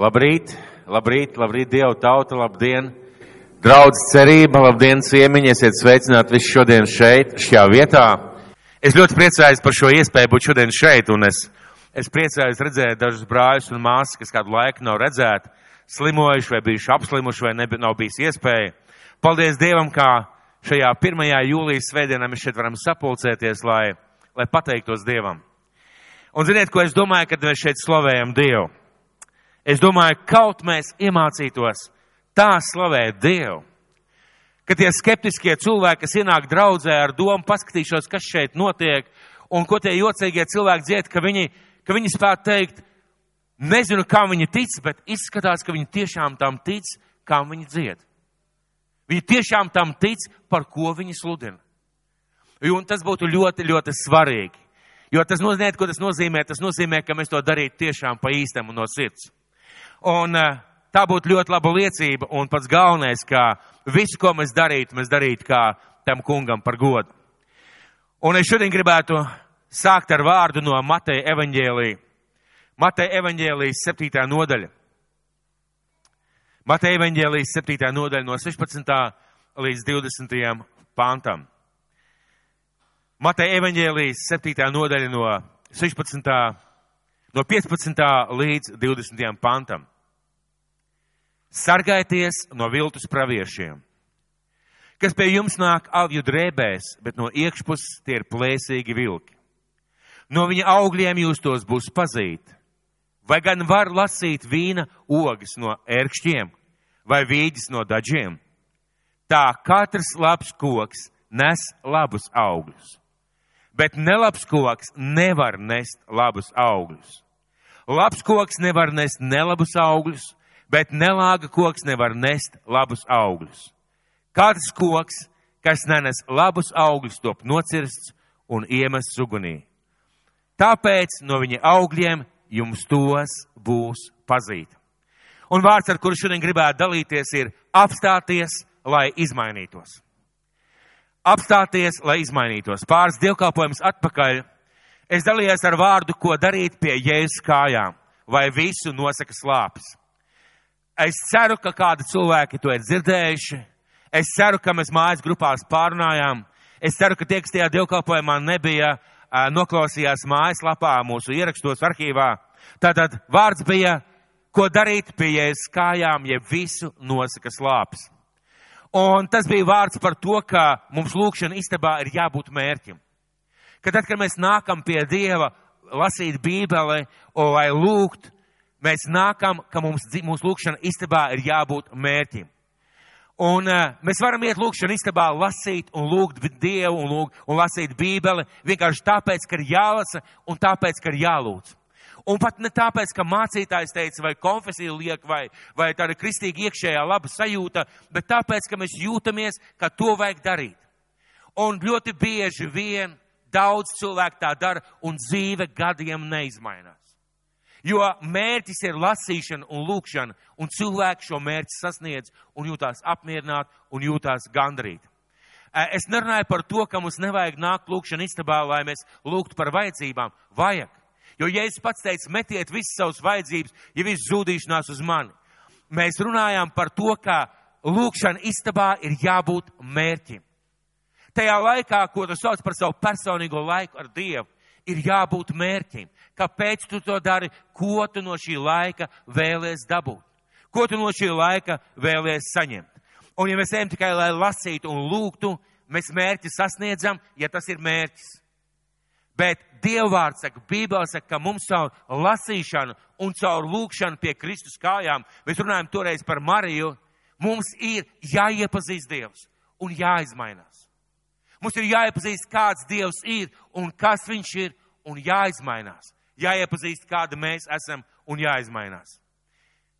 Labrīt, labrīt, labrīt, Dieva tauta, labdien! Draudz cerība, labdien, ciemiņi, esiet sveicināti visi šodien šeit, šajā vietā. Es ļoti priecājos par šo iespēju būt šodien šeit, un es, es priecājos redzēt dažus brāļus un māsas, kas kādu laiku nav redzēti, slimojuši vai bijuši apslimuši vai nebija, nav bijis iespēja. Paldies Dievam, kā šajā 1. jūlijas svētdienā mēs šeit varam sapulcēties, lai, lai pateiktos Dievam. Un ziniet, ko es domāju, kad mēs šeit slavējam Dievu? Es domāju, kaut mēs iemācītos tā slavēt Dievu, ka tie skeptiskie cilvēki, kas ienāk draudzē ar domu, paskatīšos, kas šeit notiek, un ko tie jocīgie cilvēki dzied, ka viņi, ka viņi spētu teikt, nezinu, kā viņi tic, bet izskatās, ka viņi tiešām tam tic, kā viņi dzied. Viņi tiešām tam tic, par ko viņi sludina. Un tas būtu ļoti, ļoti svarīgi. Jo tas nozīmē, ko tas nozīmē? Tas nozīmē, ka mēs to darītu tiešām pa īstam un no sirds. Un eh, tā būtu ļoti laba liecība, un pats galvenais, ka visu, ko mēs darītu, mēs darītu kā tam kungam par godu. Un es šodien gribētu sākt ar vārdu no Mateja evaņģēlī. Mateja evaņģēlīs 7. nodaļa. Mateja evaņģēlīs 7. nodaļa no 16. līdz 20. pantam. Mateja evaņģēlīs 7. nodaļa no 16. no 15. līdz 20. pantam. Sargājieties no viltus praviešiem, kas pie jums nāk avju drēbēs, bet no iekšpuses tie ir plēsīgi vilki. No viņa augļiem jūs tos būs pazīt. Vai gan var lasīt vīna ogas no ērkšķiem vai vīģis no dažiem? Tā katrs labs koks nes labus augļus, bet nelabs koks nevar nest labus augļus. Labs koks nevar nest nelabus augļus, bet nelāga koks nevar nest labus augļus. Katrs koks, kas nenes labus augļus, top nocirsts un iemests ugunī. Tāpēc no viņa augļiem jums tos būs pazīt. Un vārds, ar kuru šodien gribētu dalīties, ir apstāties, lai izmainītos. Apstāties, lai izmainītos. Pāris dievkalpojums atpakaļ. Es dalījos ar vārdu, ko darīt pie jēzus kājām, vai visu nosaka slāpes. Es ceru, ka kādi cilvēki to ir dzirdējuši. Es ceru, ka mēs mājas grupās pārunājām. Es ceru, ka tie, kas tajā dievkalpojumā nebija, noklausījās mājaslapā, mūsu ierakstos arhīvā. Tātad vārds bija, ko darīt pie jēzus kājām, ja visu nosaka slāpes. Un tas bija vārds par to, ka mums lūkšana istabā ir jābūt mērķim. Ka tad, kad mēs nākam pie Dieva, lasīt Bībeli, lai lūgt, mēs nākam, ka mums, mūsu lūkšana istabā ir jābūt mērķim. Un uh, mēs varam iet lūkšana istabā, lasīt un lūgt Dievu un, lūgt, un lasīt Bībeli vienkārši tāpēc, ka ir jālasa un tāpēc, ka ir jālūdz. Un pat ne tāpēc, ka mācītājs teica, vai konfesija liek, vai, vai tāda kristīga iekšējā laba sajūta, bet tāpēc, ka mēs jūtamies, ka to vajag darīt. Un ļoti bieži vien daudz cilvēku tā dara, un dzīve gadiem neizmainās. Jo mērķis ir lasīšana un lūkšana, un cilvēki šo mērķi sasniedz un jūtās apmierināti un jūtās gandrīt. Es nerunāju par to, ka mums nevajag nākt lūkšana istabā, lai mēs lūgtu par vajadzībām. Vajag. Jo, es pats teicu, metiet visas savas vajadzības, ja viss zudīšanās uz mani. Mēs runājām par to, ka lūkšana istabā ir jābūt mērķim. Tajā laikā, ko tu sauc par savu personīgo laiku ar Dievu, ir jābūt mērķim. Kāpēc tu to dari? Ko tu no šī laika vēlies dabūt? Ko tu no šī laika vēlies saņemt? Un ja mēs ejam tikai, lai lasītu un lūgtu, mēs mērķi sasniedzam, ja tas ir mērķis. Bet Dievvvārds saka, Bībele saka, ka mums caur lasīšanu un caur lūkšanu pie Kristus kājām, mēs runājam toreiz par Mariju, mums ir jāiepazīst Dievs un jāizmainās. Mums ir jāiepazīst, kāds Dievs ir un kas Viņš ir un jāizmainās jāiepazīst, kāda mēs esam un jāizmainās.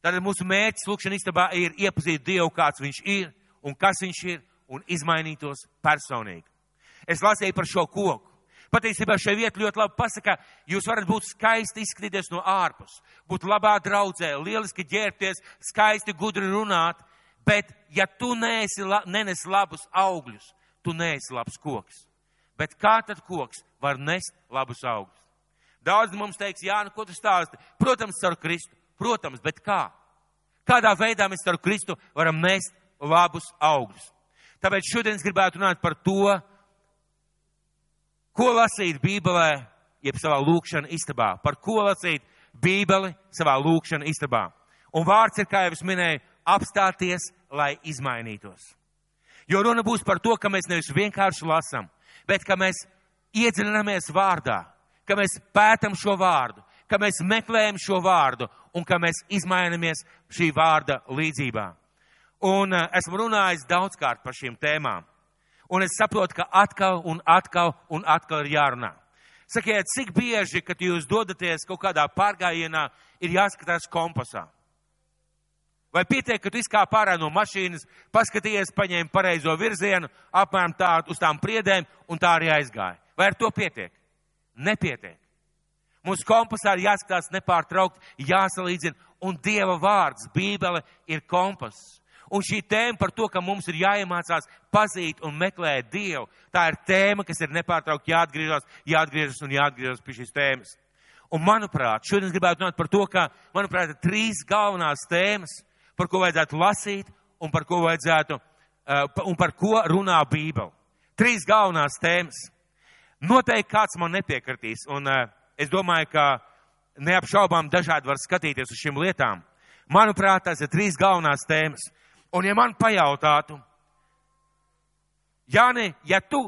Tātad mūsu mērķis lūkšanā istabā ir iepazīt Dievu, kāds viņš ir un kas viņš ir un izmainītos personīgi. Es lasīju par šo koku. Patiesībā šai vieta ļoti labi pasaka, jūs varat būt skaisti izskatīties no ārpus, būt labā draudzē, lieliski ģērbties, skaisti gudri runāt, bet ja tu neesi, nenes labus augļus, tu neesi labs koks. Bet kā tad koks var nest labus augļus? Daudz mums teiks, Jā, nu, ko tu stāsti? Protams, caur Kristu. protams, bet kā? Kādā veidā mēs ar Kristu varam nest labus augļus? Tāpēc šodien es gribētu runāt par to, ko lasīt Bībelē, jeb savā lūkšana istabā. Par ko lasīt Bībeli savā lūkšana istabā. Un vārds ir, kā jau es minēju, apstāties, lai izmainītos. Jo runa būs par to, ka mēs nevis vienkārši lasam, bet ka mēs iedziļināmies vārdā, ka mēs pētam šo vārdu, ka mēs meklējam šo vārdu un ka mēs izmainamies šī vārda līdzībā. Un uh, esmu runājis daudzkārt par šīm tēmām. Un es saprotu, ka atkal un atkal un atkal ir jārunā. Sakiet, cik bieži, kad jūs dodaties kaut kādā pārgājienā, ir jāskatās kompasā? Vai pietiek, ka tu izkāp ārā no mašīnas, paskatījies, paņēmi pareizo virzienu, apmēram tā uz tām priedēm un tā arī aizgāja? Vai ar to pietiek? Nepietiek. Mums kompasā ir jāskatās nepārtraukt, jāsalīdzina, un Dieva vārds, Bībele, ir kompass. Un šī tēma par to, ka mums ir jāiemācās pazīt un meklēt Dievu, tā ir tēma, kas ir nepārtraukti jāatgriežas, jāatgriežas un jāatgriežas pie šīs tēmas. Un manuprāt, šodien es gribētu runāt par to, ka, manuprāt, ir trīs galvenās tēmas, par ko vajadzētu lasīt un par ko vajadzētu, uh, un par ko runā Bībele. Trīs galvenās tēmas. Noteikti kāds man nepiekritīs, un uh, es domāju, ka neapšaubām dažādi var skatīties uz šīm lietām. Manuprāt, tās ir trīs galvenās tēmas. Un ja man pajautātu, Jāni, ja tu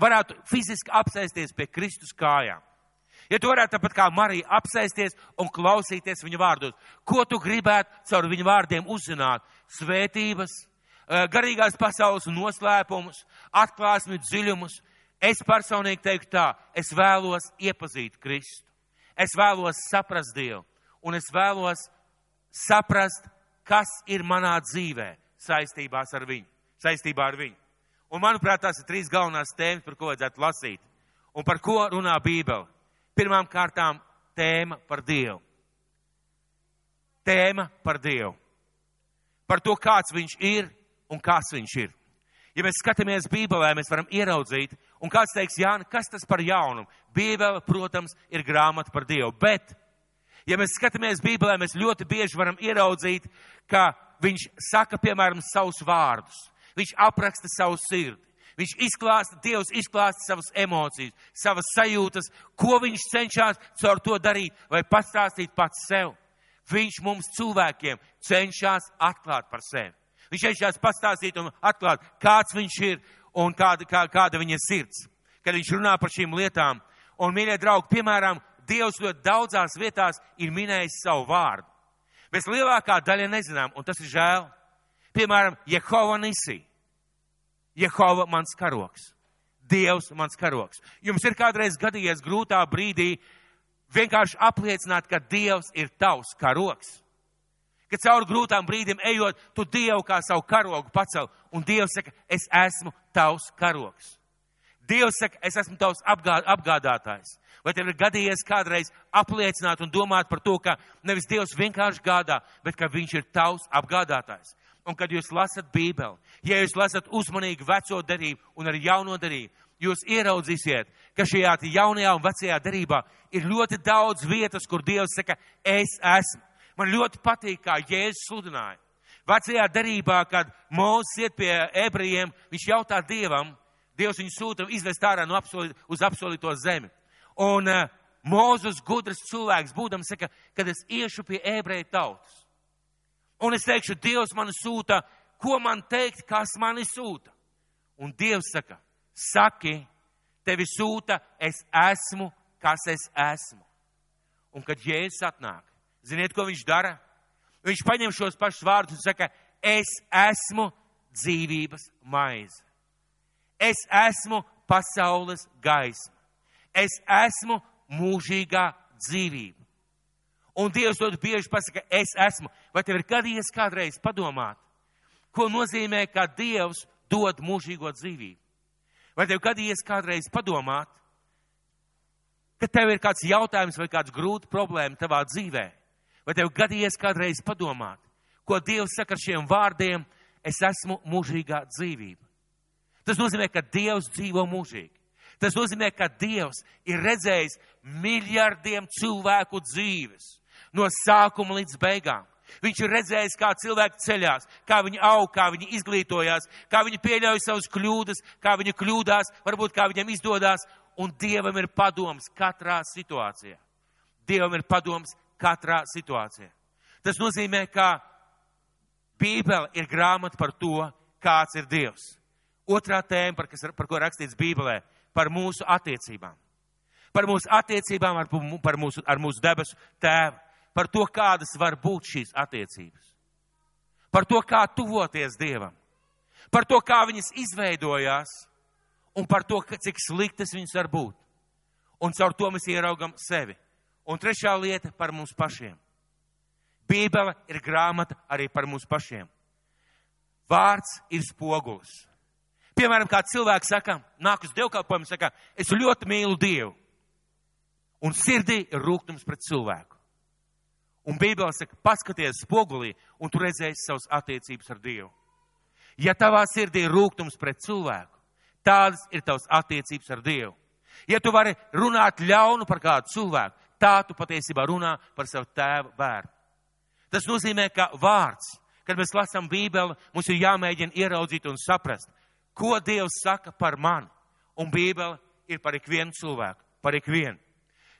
varētu fiziski apsēsties pie Kristus kājām, Ja tu varētu tāpat kā Marija apsēsties un klausīties viņa vārdos, ko tu gribētu caur viņa vārdiem uzzināt? Svētības, eh, garīgās pasaules noslēpumus, atklāsmi dziļumus. Es personīgi teiktu tā, es vēlos iepazīt Kristu. Es vēlos saprast Dievu un es vēlos saprast, kas ir manā dzīvē saistībās ar viņu, saistībā ar viņu. Un manuprāt, tās ir trīs galvenās tēmas, par ko vajadzētu lasīt un par ko runā Bībele. Pirmām kārtām tēma par Dievu. Tēma par Dievu. Par to, kāds viņš ir un kas viņš ir. Ja mēs skatāmies Bībelē, mēs varam ieraudzīt, un kāds teiks, Jā, kas tas par jaunumu? Bībele, protams, ir grāmata par Dievu, bet, ja mēs skatāmies Bībelē, mēs ļoti bieži varam ieraudzīt, ka viņš saka, piemēram, savus vārdus. Viņš apraksta savu sirdi. Viņš izklāsta, Dievs izklāsta savas emocijas, savas sajūtas, ko viņš cenšas caur to darīt vai pastāstīt pats sev. Viņš mums cilvēkiem cenšas atklāt par sevi. Viņš cenšas pastāstīt un atklāt, kāds viņš ir un kāda, kā, kāda viņa sirds. Kad viņš runā par šīm lietām, un, mīļie draugi, piemēram, Dievs ļoti daudzās vietās ir minējis savu vārdu. Mēs lielākā daļa nezinām, un tas ir žēl. Piemēram, Jehova Nisī. Jehova mans karoks. Dievs mans karoks. Jums ir kādreiz gadījies grūtā brīdī vienkārši apliecināt, ka Dievs ir tavs karoks. Kad cauri grūtām brīdiem ejot, tu Dievu kā savu karogu pacel, un Dievs saka, es esmu tavs karoks. Dievs saka, es esmu tavs apgā, apgādātājs. Vai tev ir gadījies kādreiz apliecināt un domāt par to, ka nevis Dievs vienkārši gādā, bet ka Viņš ir tavs apgādātājs? Un kad jūs lasat Bībeli, ja jūs lasat uzmanīgi veco derību un arī jauno derību, jūs ieraudzīsiet, ka šajā jaunajā un vecajā derībā ir ļoti daudz vietas, kur Dievs saka, es esmu. Man ļoti patīk, kā Jēzus sludināja. Vecajā derībā, kad Mūzes iet pie ebrejiem, viņš jautā Dievam, Dievs viņu sūta izvest ārā no apsoli, uz apsolīto zemi. Un uh, Mūzes gudrs cilvēks, būdams, saka, kad es iešu pie ebreju tautas Un es teikšu, Dievs man sūta, ko man teikt, kas mani sūta. Un Dievs saka, saki, tevi sūta, es esmu, kas es esmu. Un kad Jēzus atnāk, ziniet, ko viņš dara? Viņš paņem šos pašus vārdus un saka, es esmu dzīvības maize. Es esmu pasaules gaisma. Es esmu mūžīgā dzīvība. Un Dievs ļoti bieži pasaka, es esmu. Vai tev ir gadījies kādreiz padomāt, ko nozīmē, ka Dievs dod mūžīgo dzīvību? Vai tev gadījies kādreiz padomāt, ka tev ir kāds jautājums vai kāds grūts problēma tavā dzīvē? Vai tev gadījies kādreiz padomāt, ko Dievs saka ar šiem vārdiem, es esmu mūžīgā dzīvība? Tas nozīmē, ka Dievs dzīvo mūžīgi. Tas nozīmē, ka Dievs ir redzējis miljardiem cilvēku dzīves no sākuma līdz beigām. Viņš ir redzējis, kā cilvēki ceļās, kā viņi aug, kā viņi izglītojās, kā viņi pieļauj savus kļūdas, kā viņi kļūdās, varbūt kā viņiem izdodas, un Dievam ir padoms katrā situācijā. Dievam ir padoms katrā situācijā. Tas nozīmē, ka Bībele ir grāmata par to, kāds ir Dievs. Otrā tēma, par, kas, par ko rakstīts Bībelē, par mūsu attiecībām. Par mūsu attiecībām ar, par mūsu, ar mūsu debesu tēvu. Par to, kādas var būt šīs attiecības. Par to, kā tuvoties Dievam. Par to, kā viņas izveidojās un par to, cik sliktas viņas var būt. Un caur to mēs ieraugam sevi. Un trešā lieta par mums pašiem. Bībele ir grāmata arī par mums pašiem. Vārds ir spogulis. Piemēram, kā cilvēks saka, nāk uz dievkalpojumu, saka, es ļoti mīlu Dievu. Un sirdī ir rūkums pret cilvēku. Un Bībelē saka, paskaties spogulī, un tu redzēsi savas attiecības ar Dievu. Ja tavā sirdī ir rūkums pret cilvēku, tādas ir tavas attiecības ar Dievu. Ja tu vari runāt ļaunu par kādu cilvēku, tā tu patiesībā runā par savu tēvu bērnu. Tas nozīmē, ka vārds, kad mēs lasām Bībeli, mums ir jāmēģina ieraudzīt un saprast, ko Dievs saka par mani. Un Bībele ir par ikvienu cilvēku, par ikvienu.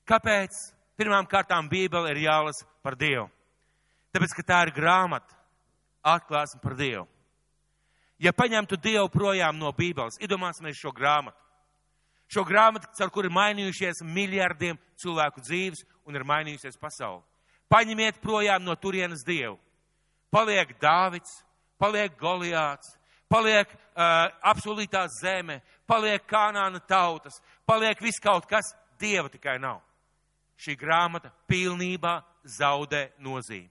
Kāpēc? Pirmām kārtām Bībele ir jālasa par Dievu. Tāpēc, ka tā ir grāmata, atklāsme par Dievu. Ja paņemtu Dievu projām no Bībeles, iedomāsimies šo grāmatu. Šo grāmatu, caur kuru ir mainījušies miljardiem cilvēku dzīves un ir mainījusies pasaule. Paņemiet projām no turienes Dievu. Paliek Dāvids, paliek Goliāts, paliek uh, apsolītā zeme, paliek kanāna tautas, paliek viss kaut kas, dieva tikai nav. Šī grāmata pilnībā zaudē nozīmi.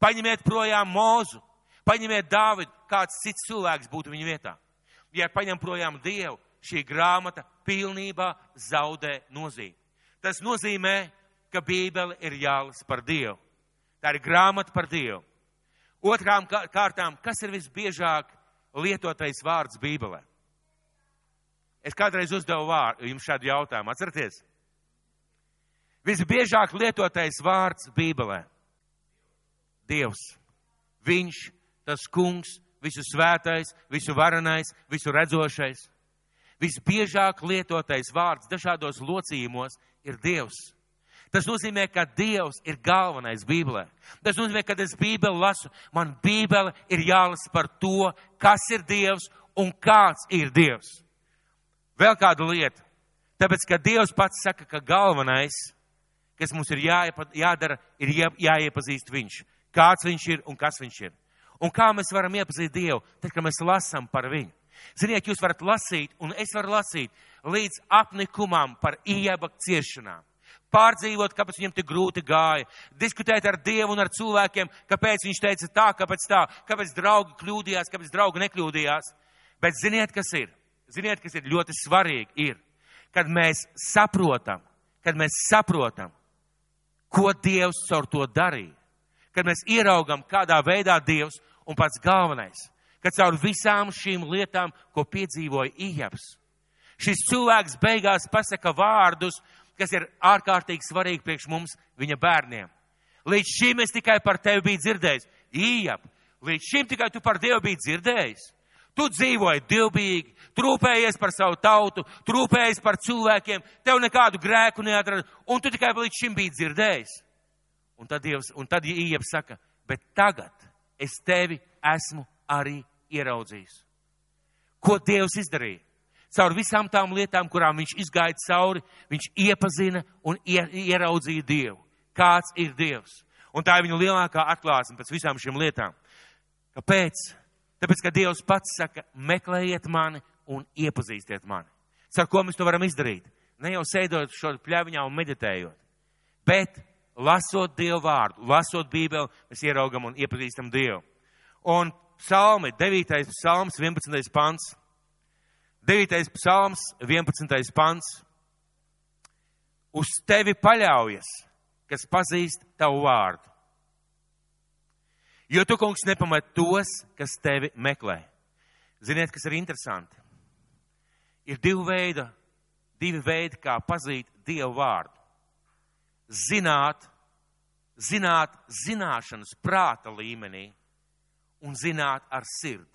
Paņemiet projām mūzu, paņemiet Dāvidu, kāds cits cilvēks būtu viņa vietā. Ja paņem projām Dievu, šī grāmata pilnībā zaudē nozīmi. Tas nozīmē, ka Bībele ir jālasa par Dievu. Tā ir grāmata par Dievu. Otrām kārtām, kas ir visbiežāk lietotais vārds Bībelē? Es kādreiz uzdevu vārdu, jums šādu jautājumu, atcerieties? Visbiežāk lietotais vārds Bībelē - Dievs. Viņš, tas kungs, visu svētais, visu varenais, visu redzošais. Visbiežāk lietotais vārds dažādos locījumos ir Dievs. Tas nozīmē, ka Dievs ir galvenais Bībelē. Tas nozīmē, ka es Bībeli lasu, man Bībele ir jālasa par to, kas ir Dievs un kāds ir Dievs. Vēl kāda lieta. Tāpēc, ka Dievs pats saka, ka galvenais, kas mums ir jāiepa, jādara, ir jā, jāiepazīst Viņš. Kāds Viņš ir un kas Viņš ir. Un kā mēs varam iepazīt Dievu? Tad, kad mēs lasām par Viņu. Ziniet, jūs varat lasīt, un es varu lasīt līdz apnikumam par ieba ciešanām pārdzīvot, kāpēc viņam tik grūti gāja, diskutēt ar Dievu un ar cilvēkiem, kāpēc viņš teica tā, kāpēc tā, kāpēc draugi kļūdījās, kāpēc draugi nekļūdījās. Bet ziniet, kas ir? Ziniet, kas ir ļoti svarīgi, ir, kad mēs saprotam, kad mēs saprotam, ko Dievs caur to darīja, kad mēs ieraugam, kādā veidā Dievs un pats galvenais, ka caur visām šīm lietām, ko piedzīvoja Ijabs, šis cilvēks beigās pasaka vārdus, kas ir ārkārtīgi svarīgi priekš mums, viņa bērniem. Līdz šim es tikai par tevi biju dzirdējis. Ījap, līdz šim tikai tu par Dievu biji dzirdējis. Tu dzīvoji divbīgi, trūpējies par savu tautu, trūpējies par cilvēkiem, tev nekādu grēku neatrada, un tu tikai līdz šim biji dzirdējis. Un tad, Dievs, un tad Ījap saka, bet tagad es tevi esmu arī ieraudzījis. Ko Dievs izdarīja? caur visām tām lietām, kurām viņš izgāja cauri, viņš iepazina un ieraudzīja Dievu. Kāds ir Dievs? Un tā ir viņa lielākā atklāsme pēc visām šīm lietām. Kāpēc? Tāpēc, ka Dievs pats saka, meklējiet mani un iepazīstiet mani. Ar ko mēs to varam izdarīt? Ne jau sēdot šo pļaviņā un meditējot, bet lasot Dievu vārdu, lasot Bībeli, mēs ieraugam un iepazīstam Dievu. Un psalmi, 9. psalms, 11. pants. 9. psalms, 11. pants. Uz tevi paļaujas, kas pazīst tavu vārdu. Jo tu, kungs, nepamat tos, kas tevi meklē. Ziniet, kas ir interesanti? Ir divi veidi, divi veidi, kā pazīt Dievu vārdu. Zināt, zināt zināšanas prāta līmenī un zināt ar sirdi.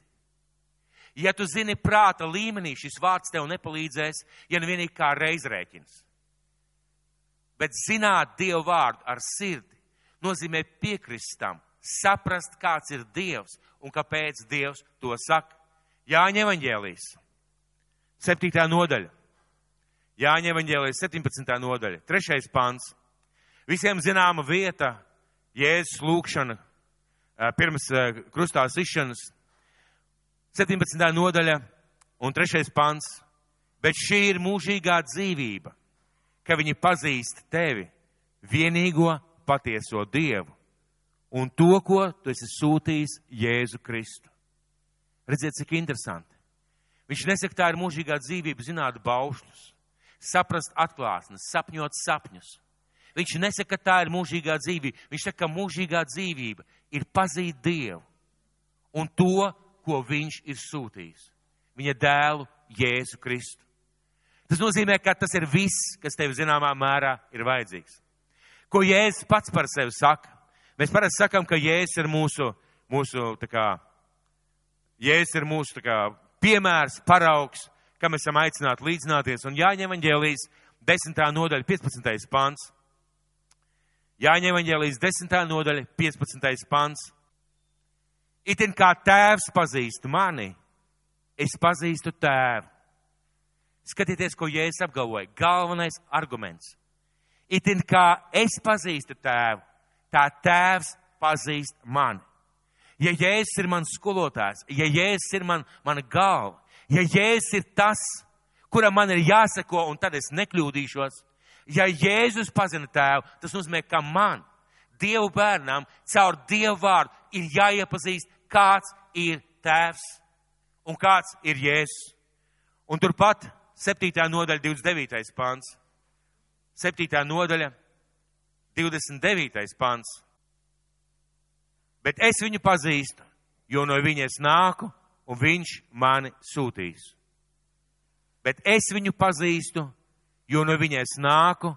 Ja tu zini prāta līmenī, šis vārds tev nepalīdzēs, ja nu vienīgi kā reizrēķins. Bet zināt Dievu vārdu ar sirdi nozīmē piekrist tam, saprast, kāds ir Dievs un kāpēc Dievs to saka. Jāņa evaņģēlīs, 7. nodaļa. Jāņa evaņģēlīs, 17. nodaļa, 3. pants. Visiem zināma vieta, Jēzus lūkšana pirms krustā sišanas, 17. nodaļa un 3. pants. Bet šī ir mūžīgā dzīvība, ka viņi pazīst tevi, vienīgo patieso Dievu un to, ko tu esi sūtījis Jēzu Kristu. Redziet, cik interesanti. Viņš nesaka, tā ir mūžīgā dzīvība, zināt baušļus, saprast atklāsmes, sapņot sapņus. Viņš nesaka, ka tā ir mūžīgā dzīvība. Viņš saka, ka mūžīgā dzīvība ir pazīt Dievu un to, ko Viņš ir sūtījis. Viņa dēlu Jēzu Kristu. Tas nozīmē, ka tas ir viss, kas tev zināmā mērā ir vajadzīgs. Ko Jēzus pats par sevi saka? Mēs parasti sakām, ka Jēzus ir mūsu, mūsu kā, Jēzus ir mūsu kā piemērs, paraugs, kam esam aicināti līdzināties. Un Jāņem Evanģēlijas 10. nodaļa, 15. pants. Jāņem Evanģēlijas 10. nodaļa, 15. pants. Itin kā tēvs pazīst mani, es pazīstu tēvu. Skatieties, ko Jēzus apgalvoja. Galvenais arguments. Itin kā es pazīstu tēvu, tā tēvs pazīst mani. Ja Jēzus ir mans skolotājs, ja Jēzus ir man, mana galva, ja Jēzus ir tas, kuram man ir jāseko, un tad es nekļūdīšos, ja Jēzus pazina tēvu, tas nozīmē, ka man, Dievu bērnam, caur Dievu vārdu ir jāiepazīst, kāds ir tēvs un kāds ir Jēzus. Un turpat 7. nodaļa, 29. pāns. 7. nodaļa, 29. pāns. Bet es viņu pazīstu, jo no viņa es nāku, un viņš mani sūtīs. Bet es viņu pazīstu, jo no viņa es nāku,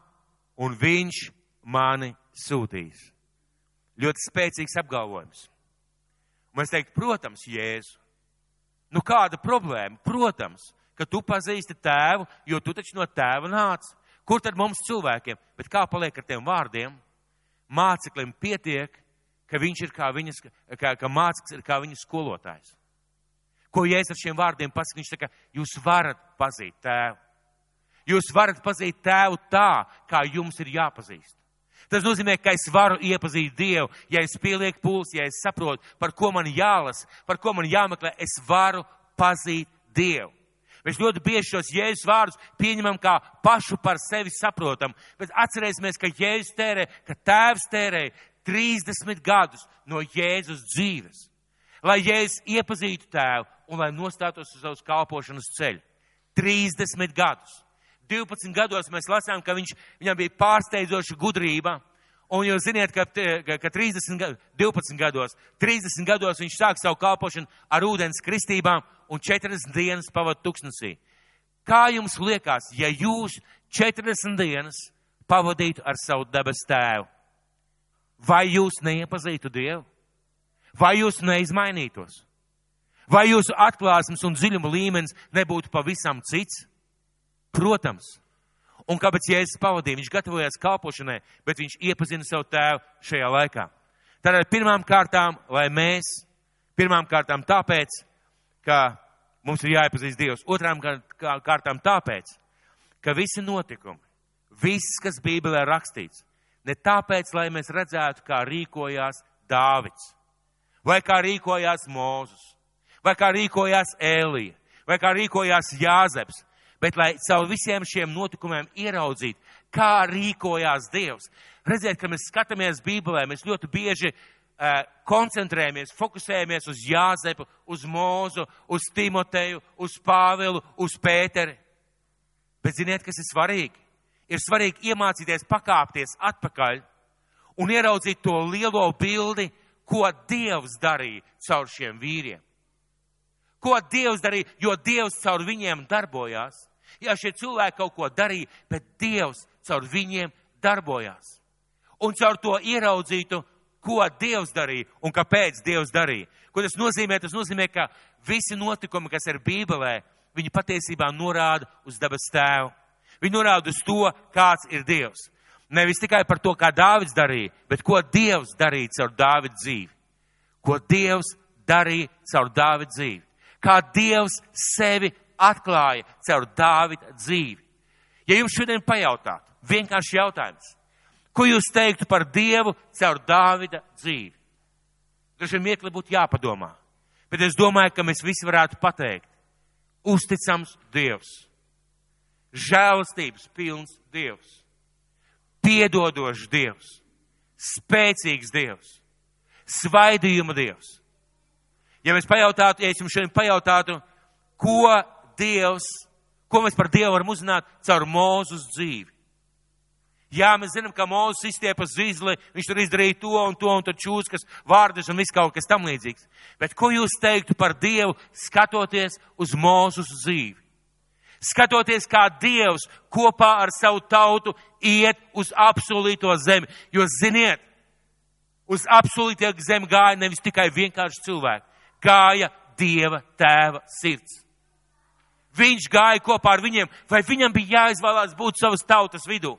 un viņš mani sūtīs. Ļoti spēcīgs apgalvojums. Un es teiktu, protams, Jēzu. Nu kāda problēma? Protams, ka tu pazīsti tēvu, jo tu taču no tēva nāc. Kur tad mums cilvēkiem? Bet kā paliek ar tiem vārdiem? Māceklim pietiek, ka viņš ir kā viņas, kā, ka māceklis ir kā viņas skolotājs. Ko Jēzus ar šiem vārdiem pasaka? Viņš saka, jūs varat pazīt tēvu. Jūs varat pazīt tēvu tā, kā jums ir jāpazīst. Tas nozīmē, ka es varu iepazīt Dievu, ja es pielieku pulsi, ja es saprotu, par ko man jālasa, par ko man jāmeklē, es varu pazīt Dievu. Mēs ļoti bieži šos jēzus vārdus pieņemam kā pašu par sevi saprotam, bet atcerēsimies, ka jēzus tērē, ka tēvs tērē 30 gadus no Jēzus dzīves, lai Jēzus iepazītu tēvu un lai nostātos uz savus kalpošanas ceļu. 30 gadus. 12 gados mēs lasām, ka viņš, viņam bija pārsteidzoša gudrība. Un jūs ziniet, ka, ka 30, 12 gados, 30 gados viņš sāk savu kalpošanu ar ūdens kristībām un 40 dienas pavadu tuksnesī. Kā jums liekas, ja jūs 40 dienas pavadītu ar savu dabas tēvu? Vai jūs neiepazītu Dievu? Vai jūs neizmainītos? Vai jūsu atklāsmes un dziļuma līmenis nebūtu pavisam cits? Protams. Un kāpēc Jēzus pavadīja? Viņš gatavojās kalpošanai, bet viņš iepazina savu tēvu šajā laikā. Tātad pirmām kārtām, lai mēs, pirmām kārtām tāpēc, ka mums ir jāiepazīst Dievs. Otrām kārtām tāpēc, ka visi notikumi, viss, kas Bībelē rakstīts, ne tāpēc, lai mēs redzētu, kā rīkojās Dāvids, vai kā rīkojās Mūzus, vai kā rīkojās Ēlija, vai kā rīkojās Jāzeps, bet lai caur visiem šiem notikumiem ieraudzītu, kā rīkojās Dievs. Redziet, ka mēs skatāmies Bībelē, mēs ļoti bieži uh, koncentrējamies, fokusējamies uz Jāzepu, uz Mūzu, uz Timoteju, uz Pāvilu, uz Pēteri. Bet ziniet, kas ir svarīgi? Ir svarīgi iemācīties pakāpties atpakaļ un ieraudzīt to lielo bildi, ko Dievs darīja caur šiem vīriem. Ko Dievs darīja, jo Dievs caur viņiem darbojās. Jā, šie cilvēki kaut ko darīja, bet Dievs caur viņiem darbojās. un caur to ieraudzītu, ko Dievs darīja un kāpēc Dievs darīja. Ko tas nozīmē? Tas nozīmē, ka visi notikumi, kas ir Bībelē, viņi patiesībā norāda uz dabas tēvu. Viņi norāda uz to, kāds ir Dievs. Nevis tikai par to, kā Dāvids darīja, bet ko Dievs darīja caur Dāvidu dzīvi. Ko Dievs darīja caur Dāvidu dzīvi. Kā Dievs sevi atklāja caur Dāvida dzīvi. Ja jums šodien pajautātu, vienkārši jautājums, ko jūs teiktu par Dievu caur Dāvida dzīvi? Dažiem miekli būtu jāpadomā. Bet es domāju, ka mēs visi varētu pateikt, uzticams Dievs, žēlastības pilns Dievs, piedodošs Dievs, spēcīgs Dievs, svaidījuma Dievs. Ja mēs pajautātu, ja es jums šodien pajautātu, ko Dievs, ko mēs par Dievu varam uzzināt caur mūzus dzīvi. Jā, mēs zinām, ka Mozus izstiepa zīzli, viņš tur izdarīja to un to un tur čūskas, vārdus un viss kaut kas tam līdzīgs. Bet ko jūs teiktu par Dievu, skatoties uz Mozus dzīvi? Skatoties, kā Dievs kopā ar savu tautu iet uz apsolīto zemi. Jo, ziniet, uz apsolīto zemi gāja nevis tikai vienkārši cilvēki, gāja Dieva tēva sirds. Viņš gāja kopā ar viņiem, vai viņam bija jāizvēlās būt savas tautas vidū.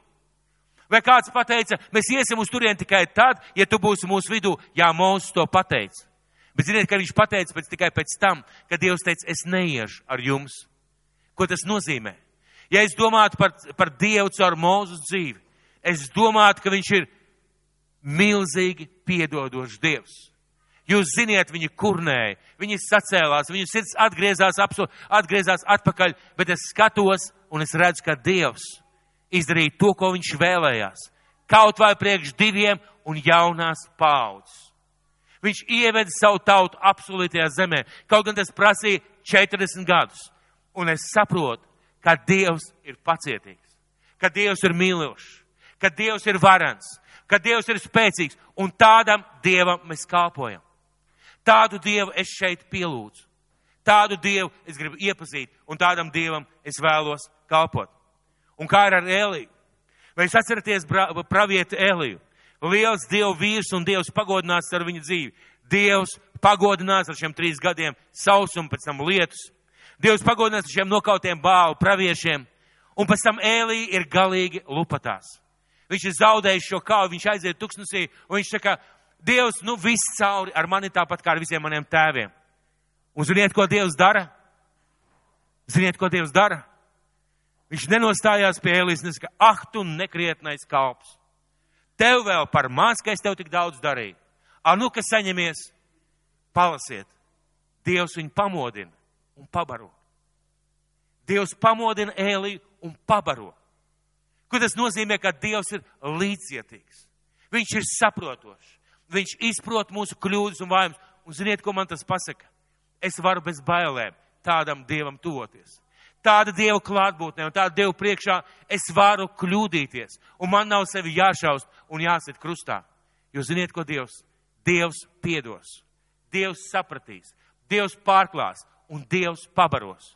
Vai kāds pateica, mēs iesim uz turien tikai tad, ja tu būsi mūsu vidū, jā, Mūzes to pateica. Bet ziniet, ka viņš pateica pēc, tikai pēc tam, kad Dievs teica, es neiešu ar jums. Ko tas nozīmē? Ja es domātu par, par Dievu caur Mūzes dzīvi, es domātu, ka viņš ir milzīgi piedodošs Dievs. Jūs ziniet, viņi kurnēja, viņi sacēlās, viņu sirds atgriezās, apso, atgriezās atpakaļ, bet es skatos un es redzu, ka Dievs izdarīt to, ko viņš vēlējās. Kaut vai priekš diviem un jaunās paudzes. Viņš ieveda savu tautu absolūtajā zemē, kaut gan tas prasīja 40 gadus. Un es saprotu, ka Dievs ir pacietīgs, ka Dievs ir mīlošs, ka Dievs ir varants, ka Dievs ir spēcīgs, un tādam Dievam mēs kalpojam. Tādu Dievu es šeit pielūdzu. Tādu Dievu es gribu iepazīt, un tādam Dievam es vēlos kalpot. Un kā ir ar Eliju? Vai jūs atceraties pravietu Eliju? Liels Dieva vīrs un Dievs pagodinās ar viņu dzīvi. Dievs pagodinās ar šiem trīs gadiem sausumu, pēc tam lietus. Dievs pagodinās ar šiem nokautiem bālu praviešiem. Un pēc tam Elija ir galīgi lupatās. Viņš ir zaudējis šo kāvu, viņš aiziet tuksnesī, un viņš saka, Dievs, nu viss cauri ar mani tāpat kā ar visiem maniem tēviem. Un ziniet, ko Dievs dara? Ziniet, ko Dievs dara? Viņš nenostājās pie Elijas, nesaka, ah, tu nekrietnais kalps. Tev vēl par maz, ka es tev tik daudz darīju. A, nu, kas saņemies, palasiet. Dievs viņu pamodina un pabaro. Dievs pamodina Eliju un pabaro. Ko tas nozīmē, ka Dievs ir līdzcietīgs. Viņš ir saprotošs. Viņš izprot mūsu kļūdas un vainas. Un ziniet, ko man tas pasaka? Es varu bez bailēm tādam Dievam tuvoties tāda Dieva klātbūtnē un tāda Dieva priekšā es varu kļūdīties. Un man nav sevi jāšaust un jāsit krustā. Jūs ziniet, ko Dievs? Dievs piedos. Dievs sapratīs. Dievs pārklās un Dievs pabaros.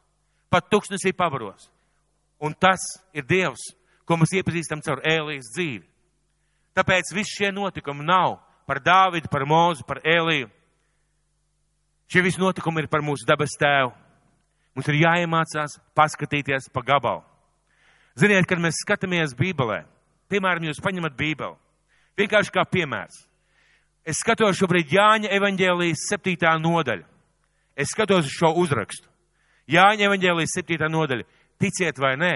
Pat tuksnesī pabaros. Un tas ir Dievs, ko mēs iepazīstam caur Ēlijas dzīvi. Tāpēc visi šie notikumi nav par Dāvidu, par Mūzu, par Ēliju. Šie visi notikumi ir par mūsu dabas tēvu. Mums ir jāiemācās paskatīties pa gabalu. Ziniet, kad mēs skatāmies Bībelē, piemēram, jūs paņemat Bībeli, vienkārši kā piemērs. Es skatos šobrīd Jāņa evaņģēlijas septītā nodaļa. Es skatos uz šo uzrakstu. Jāņa evaņģēlijas septītā nodaļa. Ticiet vai nē,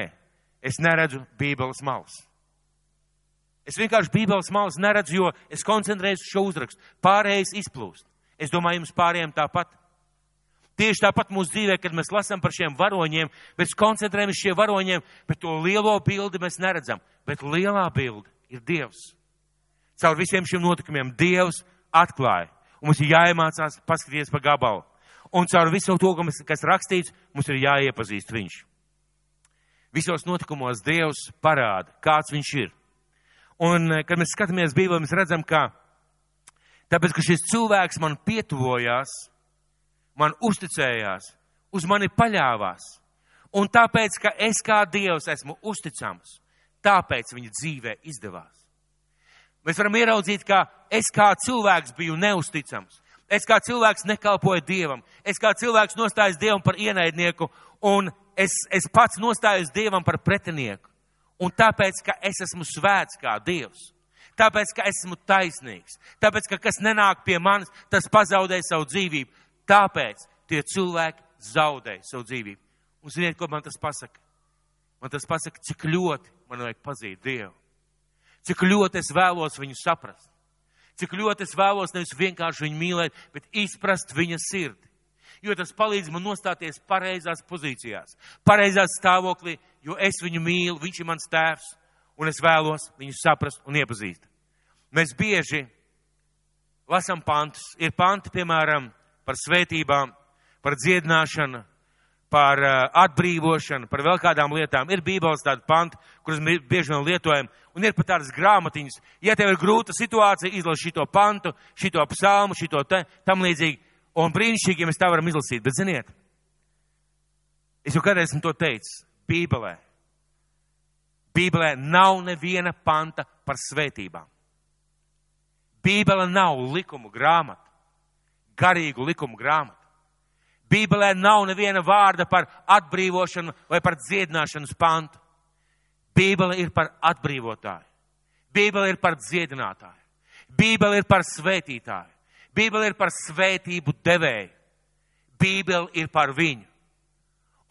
es neredzu Bībeles malas. Es vienkārši Bībeles malas neredzu, jo es koncentrējos uz šo uzrakstu. Pārējais izplūst. Es domāju, jums pārējiem tāpat. Tieši tāpat mūsu dzīvē, kad mēs lasām par šiem varoņiem, mēs koncentrējamies šie varoņiem, bet to lielo bildi mēs neredzam. Bet lielā bilde ir Dievs. Caur visiem šiem notikumiem Dievs atklāja. Un mums ir jāiemācās paskatīties pa gabalu. Un caur visu to, kas rakstīts, mums ir jāiepazīst Viņš. Visos notikumos Dievs parāda, kāds Viņš ir. Un, eh, kad mēs skatāmies Bībelē, mēs redzam, ka tāpēc, ka šis cilvēks man pietuvojās, man uzticējās, uz mani paļāvās. Un tāpēc, ka es kā Dievs esmu uzticams, tāpēc viņa dzīvē izdevās. Mēs varam ieraudzīt, ka es kā cilvēks biju neusticams. Es kā cilvēks nekalpoju Dievam. Es kā cilvēks nostājos Dievam par ienaidnieku un es, es pats nostājos Dievam par pretinieku. Un tāpēc, ka es esmu svēts kā Dievs. Tāpēc, ka esmu taisnīgs. Tāpēc, ka kas nenāk pie manis, tas pazaudē savu dzīvību. Tāpēc tie cilvēki zaudē savu dzīvību. Un ziniet, ko man tas pasaka? Man tas pasaka, cik ļoti man vajag pazīt Dievu. Cik ļoti es vēlos viņu saprast. Cik ļoti es vēlos nevis vienkārši viņu mīlēt, bet izprast viņa sirdi. Jo tas palīdz man nostāties pareizās pozīcijās, pareizās stāvoklī, jo es viņu mīlu, viņš ir mans tēvs, un es vēlos viņu saprast un iepazīt. Mēs bieži lasām pantus. Ir panti, piemēram, par svētībām, par dziedināšanu, par uh, atbrīvošanu, par vēl kādām lietām. Ir bībeles tādi panti, kurus mēs bieži vien lietojam, un ir pat tādas grāmatiņas. Ja tev ir grūta situācija, izlasi šito pantu, šito psalmu, šito te, tam līdzīgi, un brīnišķīgi, ja mēs tā varam izlasīt. Bet ziniet, es jau kādreiz esmu to teicis, bībelē. Bībelē nav neviena panta par svētībām. Bībele nav likumu grāmata, garīgu likumu grāmata. Bībelē nav neviena vārda par atbrīvošanu vai par dziedināšanas pantu. Bībele ir par atbrīvotāju. Bībele ir par dziedinātāju. Bībele ir par svētītāju. Bībele ir par svētību devēju. Bībele ir par viņu.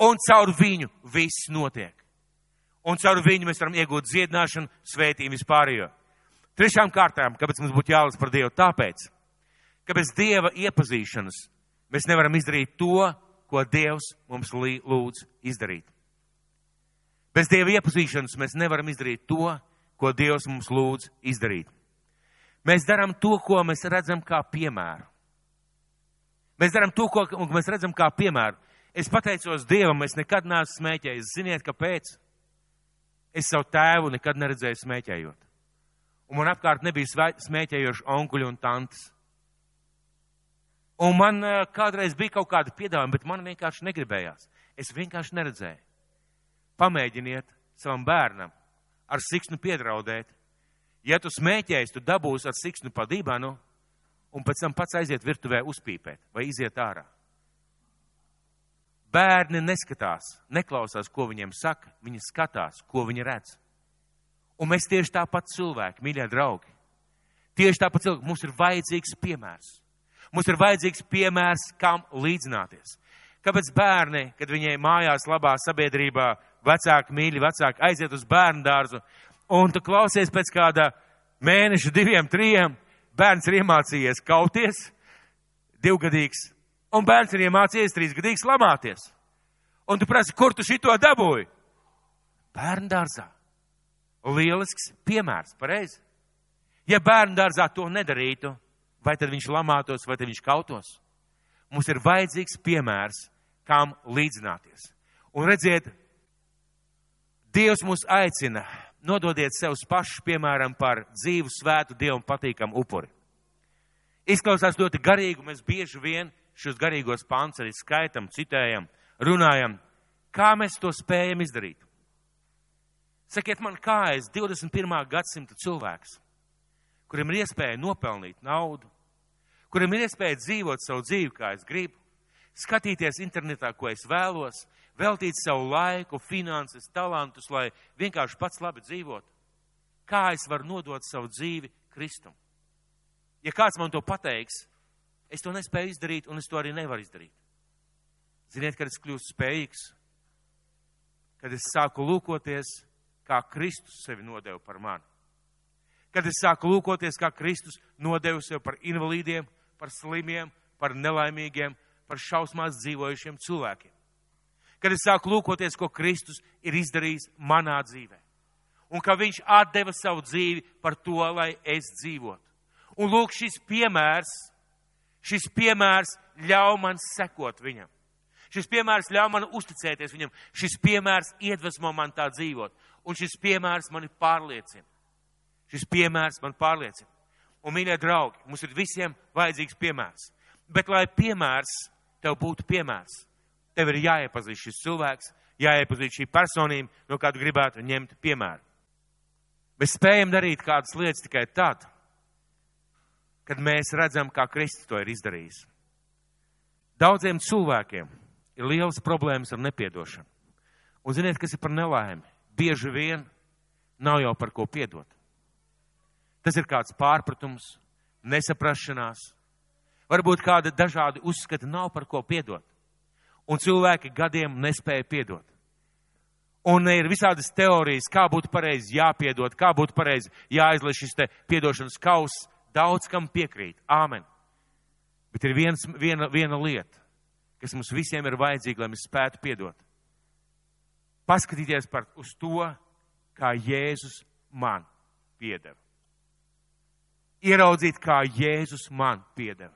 Un caur viņu viss notiek. Un caur viņu mēs varam iegūt dziedināšanu, svētību vispārējo. Trešām kārtām, kāpēc mums būtu jālas par Dievu? Tāpēc, ka bez Dieva iepazīšanas mēs nevaram izdarīt to, ko Dievs mums lūdz izdarīt. Bez Dieva iepazīšanas mēs nevaram izdarīt to, ko Dievs mums lūdz izdarīt. Mēs darām to, ko mēs redzam kā piemēru. Mēs darām to, ko mēs redzam kā piemēru. Es pateicos Dievam, es nekad neesmu smēķējis. Ziniet, kāpēc? Es savu tēvu nekad neredzēju smēķējot. Un man apkārt nebija smēķējoši onkuļi un tantes. Un man eh, kādreiz bija kaut kāda piedāvājuma, bet man vienkārši negribējās. Es vienkārši neredzēju. Pamēģiniet savam bērnam ar siksnu piedraudēt. Ja tu smēķēsi, tu dabūsi ar siksnu pa dibanu un pēc tam pats aiziet virtuvē uzpīpēt vai iziet ārā. Bērni neskatās, neklausās, ko viņiem saka, viņi skatās, ko viņi redz. Un mēs tieši tāpat cilvēki, mīļie draugi. Tieši tāpat cilvēki, mums ir vajadzīgs piemērs. Mums ir vajadzīgs piemērs, kam līdzināties. Kāpēc bērni, kad viņai mājās labā sabiedrībā, vecāki, mīļi vecāki, aiziet uz bērnu dārzu, un tu klausies pēc kāda mēneša, diviem, trijiem, bērns ir iemācījies kauties, divgadīgs, un bērns ir iemācījies trīsgadīgs lamāties. Un tu prasi, kur tu šito dabūji? Bērnu dārzā. Lielisks piemērs, pareizi. Ja bērnu dārzā to nedarītu, vai tad viņš lamātos, vai tad viņš kautos. Mums ir vajadzīgs piemērs, kam līdzināties. Un redziet, Dievs mūs aicina, nododiet sev pašus, piemēram, par dzīvu, svētu, Dievam patīkamu upuri. Izklausās ļoti garīgi, mēs bieži vien šos garīgos pants arī skaitam, citējam, runājam, kā mēs to spējam izdarīt. Sakiet man, kā es 21. gadsimta cilvēks, kuriem ir iespēja nopelnīt naudu, kuriem ir iespēja dzīvot savu dzīvi, kā es gribu, skatīties internetā, ko es vēlos, veltīt savu laiku, finanses, talantus, lai vienkārši pats labi dzīvotu. Kā es varu nodot savu dzīvi Kristum? Ja kāds man to pateiks, es to nespēju izdarīt, un es to arī nevaru izdarīt. Ziniet, kad es kļūstu spējīgs, kad es sāku lūkoties, kā Kristus sevi nodeva par mani. Kad es sāku lūkoties, kā Kristus nodeva sevi par invalīdiem, par slimiem, par nelaimīgiem, par šausmās dzīvojušiem cilvēkiem. Kad es sāku lūkoties, ko Kristus ir izdarījis manā dzīvē. Un ka viņš atdeva savu dzīvi par to, lai es dzīvotu. Un lūk, šis piemērs, šis piemērs ļauj man sekot viņam. Šis piemērs ļauj man uzticēties viņam. Šis piemērs iedvesmo man tā dzīvot. Un šis piemērs mani pārliecina. Šis piemērs man pārliecina. Un, mīļie draugi, mums ir visiem vajadzīgs piemērs. Bet, lai piemērs tev būtu piemērs, tev ir jāiepazīst šis cilvēks, jāiepazīst šī personība, no kādu gribētu ņemt piemēru. Mēs spējam darīt kādas lietas tikai tad, kad mēs redzam, kā Kristus to ir izdarījis. Daudziem cilvēkiem ir liels problēmas ar nepiedošanu. Un ziniet, kas ir par nelaimi? Bieži vien nav jau par ko piedot. Tas ir kāds pārpratums, nesaprašanās, varbūt kāda dažādi uzskati nav par ko piedot. Un cilvēki gadiem nespēja piedot. Un ir visādas teorijas, kā būtu pareizi jāpiedod, kā būtu pareizi jāizlaiž šis te piedošanas kauss. Daudz kam piekrīt. Āmen. Bet ir viens, viena, viena lieta, kas mums visiem ir vajadzīga, lai mēs spētu piedot. Paskatīties par, uz to, kā Jēzus man piedeva. Ieraudzīt, kā Jēzus man piedeva.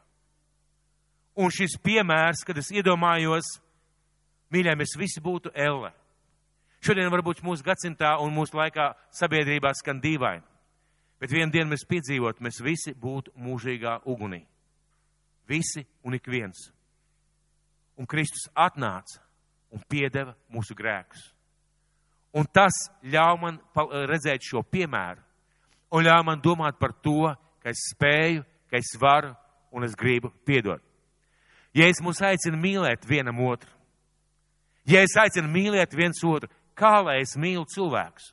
Un šis piemērs, kad es iedomājos, mīļā, mēs visi būtu elle. Šodien varbūt mūsu gadsimtā un mūsu laikā sabiedrībā skan dīvaini. Bet vienu dienu mēs piedzīvot, mēs visi būtu mūžīgā ugunī. Visi un ik viens. Un Kristus atnāca un piedeva mūsu grēkus. Un tas ļauj man redzēt šo piemēru un ļauj man domāt par to, ka es spēju, ka es varu un es gribu piedot. Ja es mūs aicinu mīlēt vienam otru, ja es aicinu mīlēt viens otru, kā lai es mīlu cilvēkus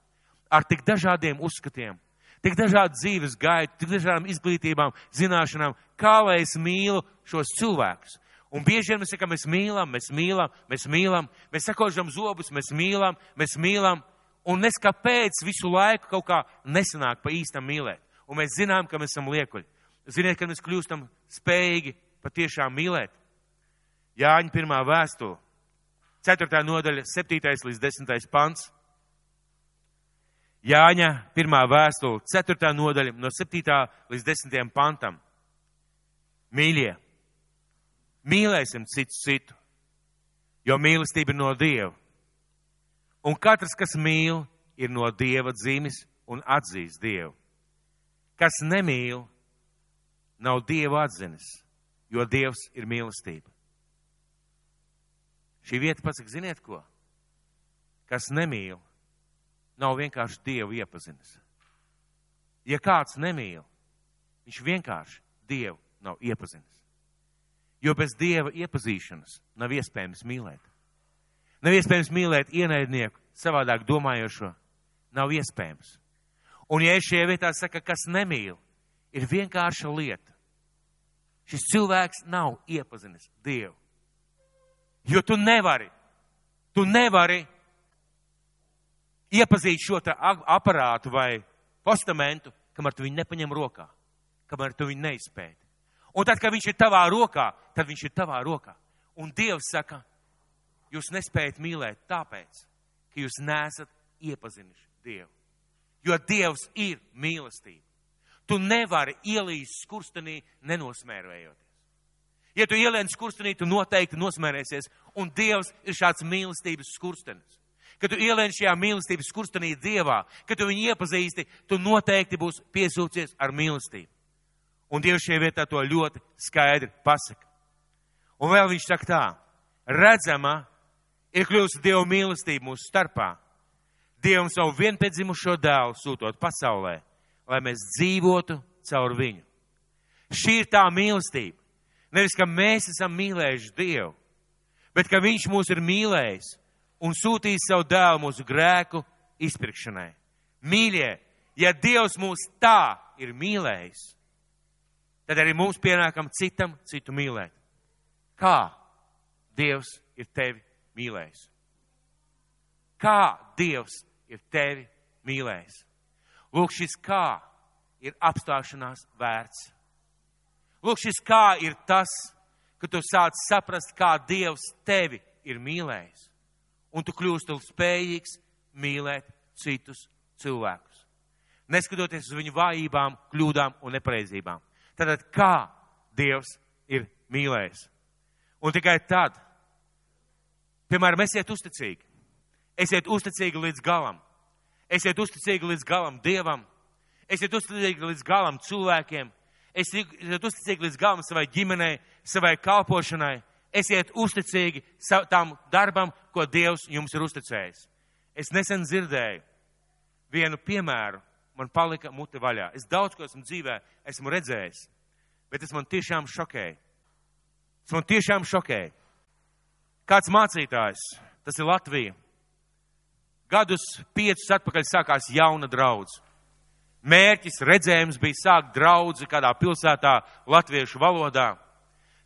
ar tik dažādiem uzskatiem, tik dažādu dzīves gaitu, tik dažādām izglītībām, zināšanām, kā lai es mīlu šos cilvēkus. Un bieži vien mēs sakām, mēs mīlam, mēs mīlam, mēs mīlam, mēs sakožam zobus, mēs mīlam, mēs mīlam, un nes kāpēc visu laiku kaut kā nesanāk pa īstam mīlēt. Un mēs zinām, ka mēs esam liekuļi. Ziniet, kad mēs kļūstam spējīgi patiešām mīlēt. Jāņa pirmā vēstule, 4. nodaļa, 7. līdz 10. pants. Jāņa pirmā vēstule, 4. nodaļa, no 7. līdz 10. pantam. Mīļie, mīlēsim citu citu, jo mīlestība ir no Dieva. Un katrs, kas mīl, ir no Dieva dzimis un atzīst Dievu. Kas nemīl, nav Dieva atzinis, jo Dievs ir mīlestība. Šī vieta pasaka, ziniet ko? Kas nemīl, nav vienkārši Dievu iepazinis. Ja kāds nemīl, viņš vienkārši Dievu nav iepazinis. Jo bez Dieva iepazīšanas nav iespējams mīlēt. Nav iespējams mīlēt ienaidnieku, savādāk domājošo. Nav iespējams. Un ja es šajā vietā saku, kas nemīl, ir vienkārša lieta. Šis cilvēks nav iepazinis Dievu. Jo tu nevari, tu nevari iepazīt šo aparātu vai postamentu, kamēr tu viņu nepaņem rokā, kamēr tu viņu neizpēti. Un tad, kad viņš ir tavā rokā, tad viņš ir tavā rokā. Un Dievs saka, jūs nespējat mīlēt tāpēc, ka jūs nesat iepazinuši Dievu. Jo Dievs ir mīlestība. Tu nevari ielīst skurstenī nenosmērējoties. Ja tu ielien skurstenī, tu noteikti nosmērēsies. Un Dievs ir šāds mīlestības skurstenis. Kad tu ielien šajā mīlestības skurstenī Dievā, kad tu viņu iepazīsti, tu noteikti būsi piesūcies ar mīlestību. Un Dievs šajā vietā to ļoti skaidri pasaka. Un vēl viņš saka tā, redzama ir kļūst Dieva mīlestība mūsu starpā. Dievam savu vienpiedzimušo dēlu sūtot pasaulē, lai mēs dzīvotu caur viņu. Šī ir tā mīlestība, Nevis, ka mēs esam mīlējuši Dievu, bet ka Viņš mūs ir mīlējis un sūtījis savu dēlu mūsu grēku izpirkšanai. Mīļie, ja Dievs mūs tā ir mīlējis, tad arī mums pienākam citam citu mīlēt. Kā Dievs ir tevi mīlējis? Kā Dievs ir tevi mīlējis? Lūk, šis kā ir apstāšanās vērts. Lūk, šis kā ir tas, ka tu sāc saprast, kā Dievs tevi ir mīlējis. Un tu kļūsti spējīgs mīlēt citus cilvēkus. Neskatoties uz viņu vājībām, kļūdām un nepareizībām. Tātad kā Dievs ir mīlējis. Un tikai tad, piemēram, esiet uzticīgi. Esiet uzticīgi līdz galam. Esiet uzticīgi līdz galam Dievam. Esiet uzticīgi līdz galam cilvēkiem esiet uzticīgi līdz galam savai ģimenei, savai kalpošanai, esiet uzticīgi tam darbam, ko Dievs jums ir uzticējis. Es nesen dzirdēju vienu piemēru man palika mute vaļā. Es daudz ko esmu dzīvē, esmu redzējis, bet tas man tiešām šokēja. Tas man tiešām šokēja. Kāds mācītājs, tas ir Latvija, gadus piecus atpakaļ sākās jauna draudz. Mērķis, redzējums bija sākt draudzi kādā pilsētā latviešu valodā.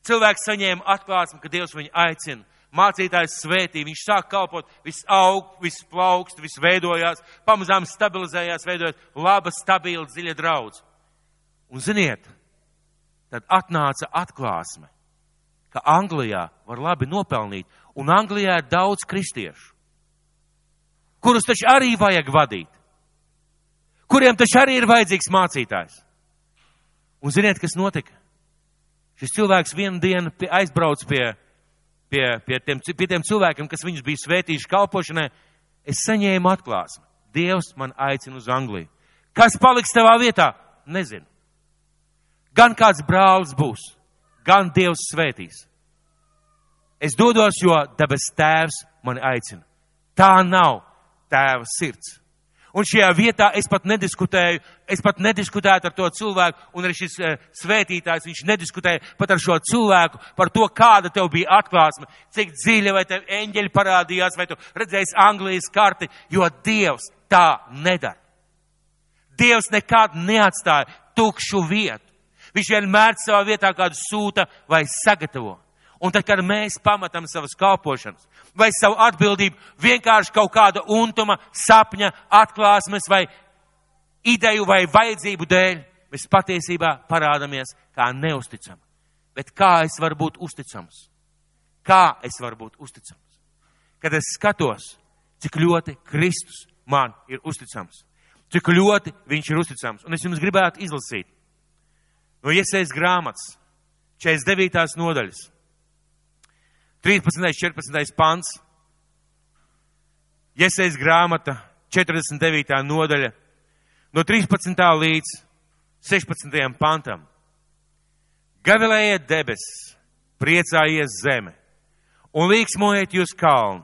Cilvēks saņēma atklāsmi, ka Dievs viņu aicina mācītājs svētī, viņš sāk kalpot, viss aug, viss plaukst, viss veidojās, pamazām stabilizējās, veidojot laba, stabila, dziļa draudz. Un ziniet, tad atnāca atklāsme, ka Anglijā var labi nopelnīt, un Anglijā ir daudz kristiešu, kurus taču arī vajag vadīt, kuriem taču arī ir vajadzīgs mācītājs. Un ziniet, kas notika? Šis cilvēks vienu dienu aizbrauc pie pie, pie, tiem, pie tiem cilvēkiem, kas viņus bija svētījuši kalpošanai, es saņēmu atklāsmi. Dievs man aicina uz Angliju. Kas paliks tavā vietā? Nezinu. Gan kāds brālis būs, gan Dievs svētīs. Es dodos, jo debes tēvs mani aicina. Tā nav tēva sirds. Un šajā vietā es pat nediskutēju, es pat nediskutētu ar to cilvēku, un arī šis uh, svētītājs, viņš nediskutēja pat ar šo cilvēku par to, kāda tev bija atklāsme, cik dziļa vai tev eņģeļi parādījās, vai tu redzēsi Anglijas karti, jo Dievs tā nedara. Dievs nekad neatstāja tukšu vietu. Viņš vienmēr savā vietā kādu sūta vai sagatavo. Un tad, kad mēs pamatām savas kalpošanas vai savu atbildību vienkārši kaut kāda untuma, sapņa, atklāsmes vai ideju vai vajadzību dēļ, mēs patiesībā parādāmies kā neusticami. Bet kā es varu būt uzticams? Kā es varu būt uzticams? Kad es skatos, cik ļoti Kristus man ir uzticams, cik ļoti viņš ir uzticams. Un es jums gribētu izlasīt no iesaistas grāmatas, 49. nodaļas. 13. 14. pants, Iesaist grāmata, 49. nodaļa, no 13. līdz 16. pantam. Gavilējiet debesis, priecājies zeme un līksmojiet jūs kalni,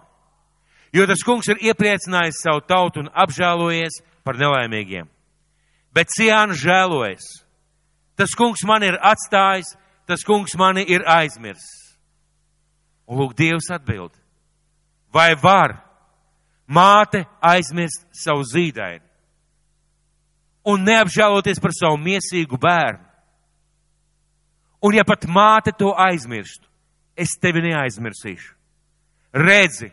jo tas kungs ir iepriecinājis savu tautu un apžēlojies par nelaimīgiem. Bet Ciāna žēlojas. Tas kungs mani ir atstājis, tas kungs mani ir aizmirsis. Un lūk, Dievs atbild. Vai var māte aizmirst savu zīdaini un neapžēloties par savu miesīgu bērnu? Un ja pat māte to aizmirstu, es tevi neaizmirsīšu. Redzi,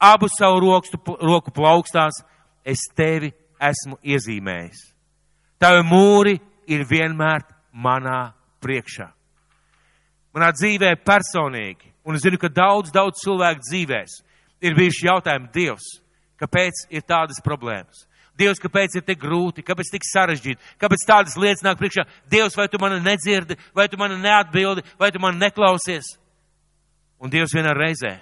abu savu rokstu, roku plaukstās, es tevi esmu iezīmējis. Tavi mūri ir vienmēr manā priekšā. Manā dzīvē personīgi Un es zinu, ka daudz, daudz cilvēku dzīvēs ir bijuši jautājumi Dievs, kāpēc ir tādas problēmas? Dievs, kāpēc ir tik grūti, kāpēc tik sarežģīti, kāpēc tādas lietas nāk priekšā? Dievs, vai tu mani nedzirdi, vai tu mani neatbildi, vai tu mani neklausies? Un Dievs vienā reizē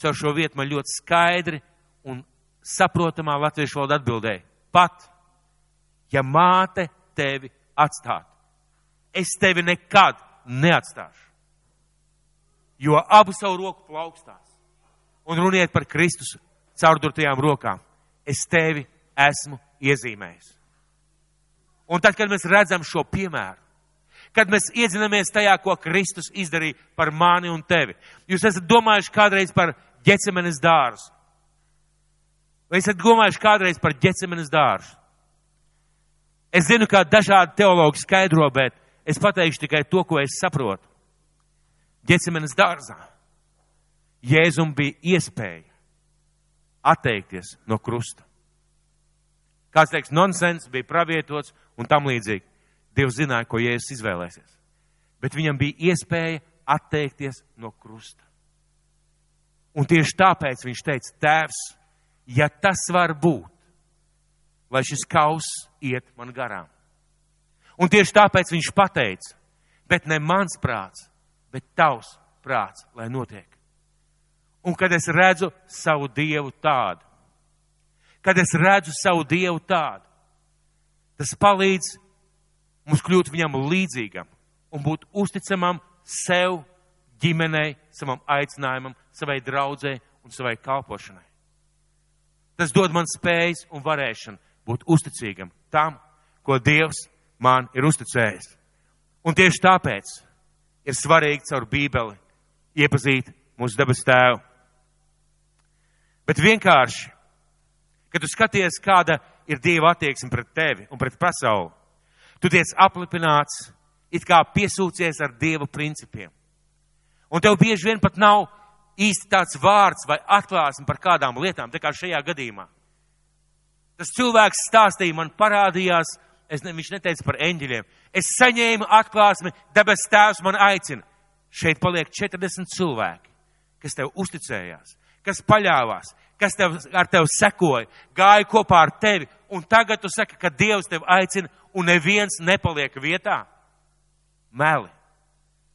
caur šo vietu man ļoti skaidri un saprotamā latviešu valodā atbildēja. Pat, ja māte tevi atstātu, es tevi nekad neatstāšu jo abu savu roku plaukstās. Un runiet par Kristus caurdurtajām rokām. Es tevi esmu iezīmējis. Un tad, kad mēs redzam šo piemēru, kad mēs iedzinamies tajā, ko Kristus izdarīja par mani un tevi, jūs esat domājuši kādreiz par ģecemenes dārzu. Vai esat domājuši kādreiz par ģecemenes dārzu? Es zinu, kā dažādi teologi skaidro, bet es pateikšu tikai to, ko es saprotu. Ģecemenes dārzā. Jēzum bija iespēja atteikties no krusta. Kāds teiks, nonsens bija pravietots un tam līdzīgi. Dievs zināja, ko Jēzus izvēlēsies. Bet viņam bija iespēja atteikties no krusta. Un tieši tāpēc viņš teica, Tēvs, ja tas var būt, lai šis kaus iet man garām. Un tieši tāpēc viņš pateica, bet ne mans prāts, bet tavs prāts, lai notiek. Un kad es redzu savu dievu tādu, kad es redzu savu dievu tādu, tas palīdz mums kļūt viņam līdzīgam un būt uzticamam sev, ģimenei, savam aicinājumam, savai draudzē un savai kalpošanai. Tas dod man spējas un varēšanu būt uzticīgam tam, ko Dievs man ir uzticējis. Un tieši tāpēc ir svarīgi caur Bībeli iepazīt mūsu debes tēvu. Bet vienkārši, kad tu skaties, kāda ir Dieva attieksme pret tevi un pret pasauli, tu tiec aplipināts, it kā piesūcies ar Dieva principiem. Un tev bieži vien pat nav īsti tāds vārds vai atklāsme par kādām lietām, tā kā šajā gadījumā. Tas cilvēks stāstīja, man parādījās, es ne, viņš neteica par eņģeļiem. Es saņēmu atklāsmi, debes tēvs man aicina. Šeit paliek 40 cilvēki, kas tev uzticējās, kas paļāvās, kas tev, ar tevi sekoja, gāja kopā ar tevi, un tagad tu saki, ka Dievs tevi aicina, un neviens nepaliek vietā. Meli,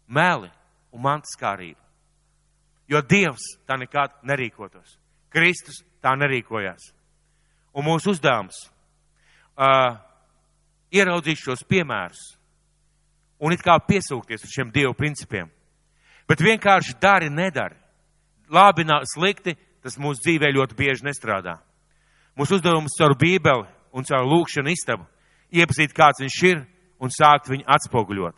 meli un mantaskārība. Jo Dievs tā nekad nerīkotos. Kristus tā nerīkojās. Un mūsu uzdevums uh, ieraudzīt šos piemērus un it kā piesūkties uz šiem Dievu principiem. Bet vienkārši dari, nedari. Labi, slikti, tas mūsu dzīvē ļoti bieži nestrādā. Mūsu uzdevums caur Bībeli un caur lūkšanu istabu iepazīt, kāds viņš ir un sākt viņu atspoguļot.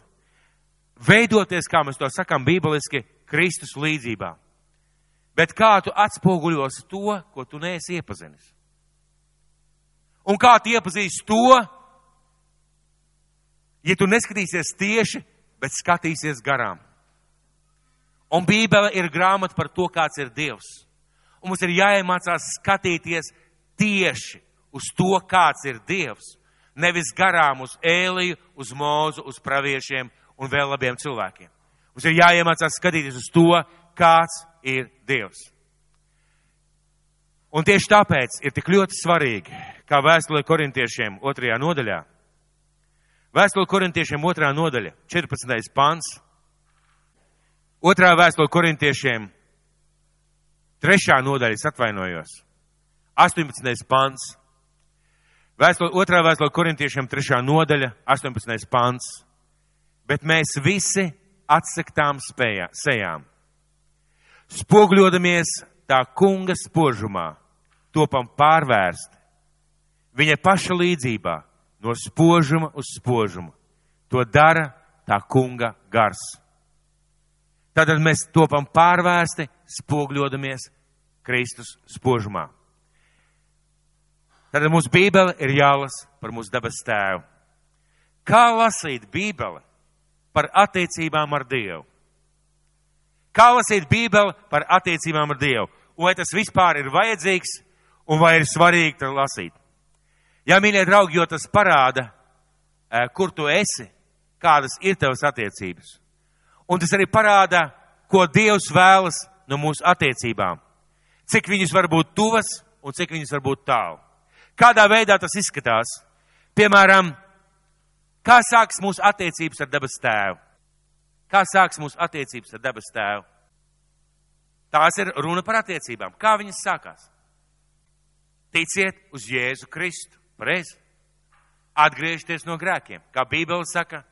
Veidoties, kā mēs to sakām bībeliski, Kristus līdzībā. Bet kā tu atspoguļosi to, ko tu neesi iepazinis? Un kā tu iepazīsi to, ja tu neskatīsies tieši, bet skatīsies garām? Un Bībele ir grāmata par to, kāds ir Dievs. Un mums ir jāiemācās skatīties tieši uz to, kāds ir Dievs. Nevis garām uz ēliju, uz mūzu, uz praviešiem un vēl labiem cilvēkiem. Mums ir jāiemācās skatīties uz to, kāds ir Dievs. Un tieši tāpēc ir tik ļoti svarīgi, kā vēstulē korintiešiem otrajā nodaļā. Vēstule korintiešiem otrā nodaļa, 14. pants Otrā vēstule korintiešiem, trešā nodaļa, atvainojos, 18. pants. Vēstule, otrā vēstule korintiešiem, trešā nodaļa, 18. pants. Bet mēs visi atsektām spējā, sejām. Spogļodamies tā kunga spožumā, topam pārvērst viņa paša līdzībā, no spožuma uz spožumu. To dara tā kunga gars. Tātad mēs topam pārvērsti, spogļodamies Kristus spožumā. Tātad mūsu bībele ir jālasa par mūsu dabas tēvu. Kā lasīt bībeli par attiecībām ar Dievu? Kā lasīt bībeli par attiecībām ar Dievu? Un vai tas vispār ir vajadzīgs un vai ir svarīgi to lasīt? Jā, mīļie draugi, jo tas parāda, eh, kur tu esi, kādas ir tavas attiecības. Un tas arī parāda, ko Dievs vēlas no mūsu attiecībām. Cik viņas var būt tuvas un cik viņas var būt tālu. Kādā veidā tas izskatās? Piemēram, kā sāks mūsu attiecības ar debes tēvu? Kā sāks mūsu attiecības ar debes tēvu? Tās ir runa par attiecībām. Kā viņas sākās? Ticiet uz Jēzu Kristu. Pareizi. Atgriežties no grēkiem. Kā Bībele saka,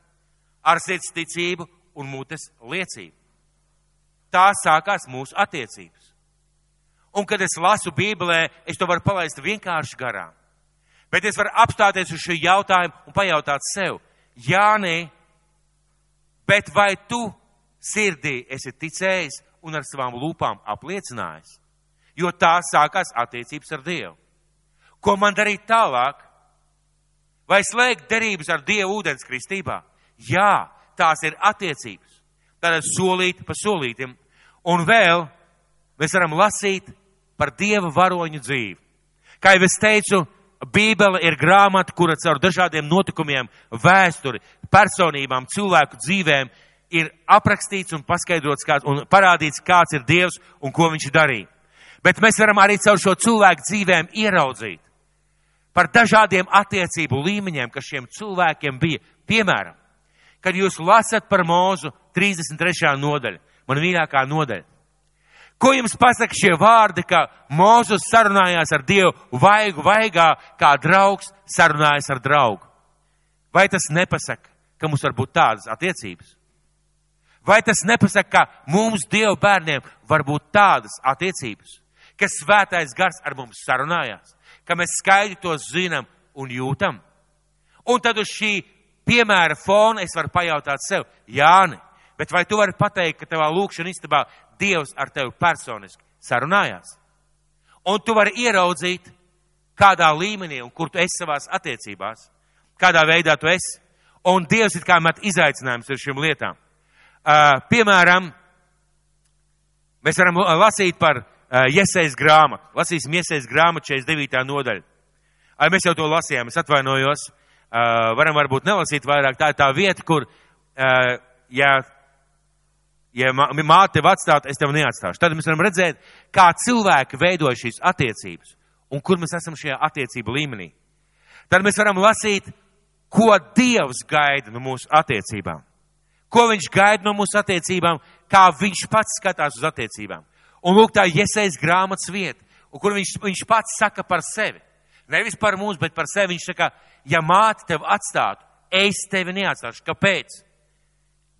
ar sirds ticību un mutes liecību. Tā sākās mūsu attiecības. Un, kad es lasu Bībelē, es to varu palaist vienkārši garām. Bet es varu apstāties uz šo jautājumu un pajautāt sev, Jānī, bet vai tu sirdī esi ticējis un ar savām lūpām apliecinājis? Jo tā sākās attiecības ar Dievu. Ko man darīt tālāk? Vai slēgt derības ar Dievu ūdens kristībā? Jā, tās ir attiecības. Tātad solīt pa solītim. Un vēl mēs varam lasīt par Dieva varoņu dzīvi. Kā jau es teicu, Bībele ir grāmata, kura caur dažādiem notikumiem, vēsturi, personībām, cilvēku dzīvēm ir aprakstīts un paskaidrots kāds, un parādīts, kāds ir Dievs un ko viņš darīja. Bet mēs varam arī caur šo cilvēku dzīvēm ieraudzīt par dažādiem attiecību līmeņiem, kas šiem cilvēkiem bija. Piemēram, kad jūs lasat par mūzu 33. nodaļu, man mīļākā nodaļa. Ko jums pasaka šie vārdi, ka Mūzus sarunājās ar Dievu vaigu vaigā, kā draugs sarunājas ar draugu? Vai tas nepasaka, ka mums var būt tādas attiecības? Vai tas nepasaka, ka mums Dievu bērniem var būt tādas attiecības, ka svētais gars ar mums sarunājās, ka mēs skaidri to zinām un jūtam? Un tad uz šī piemēra fona es varu pajautāt sev, Jāni, bet vai tu vari pateikt, ka tavā lūkšana istabā Dievs ar tevi personiski sarunājās? Un tu vari ieraudzīt, kādā līmenī un kur tu esi savās attiecībās, kādā veidā tu esi. Un Dievs ir kā met izaicinājums ar šīm lietām. Uh, piemēram, mēs varam lasīt par uh, Iesaijas grāmatu. Lasīsim Iesaijas grāmatu 49. nodaļu. Ai, mēs jau to lasījām, es atvainojos. Uh, varam varbūt nelasīt vairāk. Tā ir tā vieta, kur, uh, ja, ja māte tev atstātu, es tev neatstāšu. Tad mēs varam redzēt, kā cilvēki veidoja šīs attiecības un kur mēs esam šajā attiecību līmenī. Tad mēs varam lasīt, ko Dievs gaida no mūsu attiecībām. Ko viņš gaida no mūsu attiecībām, kā viņš pats skatās uz attiecībām. Un lūk, tā ir iesaistīts grāmatas vieta, kur viņš, viņš pats saka par sevi. Nevis par mums, bet par sevi. Viņš saka, ja māte tevi atstātu, es tevi neatstāšu. Kāpēc?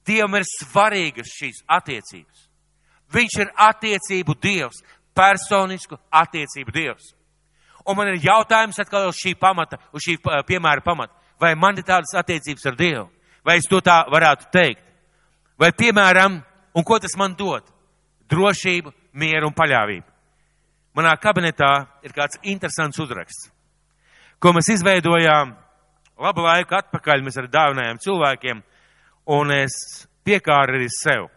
Dievam ir svarīgas šīs attiecības. Viņš ir attiecību dievs, personisku attiecību dievs. Un man ir jautājums atkal uz šī pamata, uz šī piemēra pamata. Vai man ir tādas attiecības ar Dievu? Vai es to tā varētu teikt? Vai, piemēram, un ko tas man dod? Drošību, mieru un paļāvību. Manā kabinetā ir kāds interesants uzraksts, ko mēs izveidojām labu laiku atpakaļ. Mēs arī dāvinājām cilvēkiem, un es piekāru arī sev.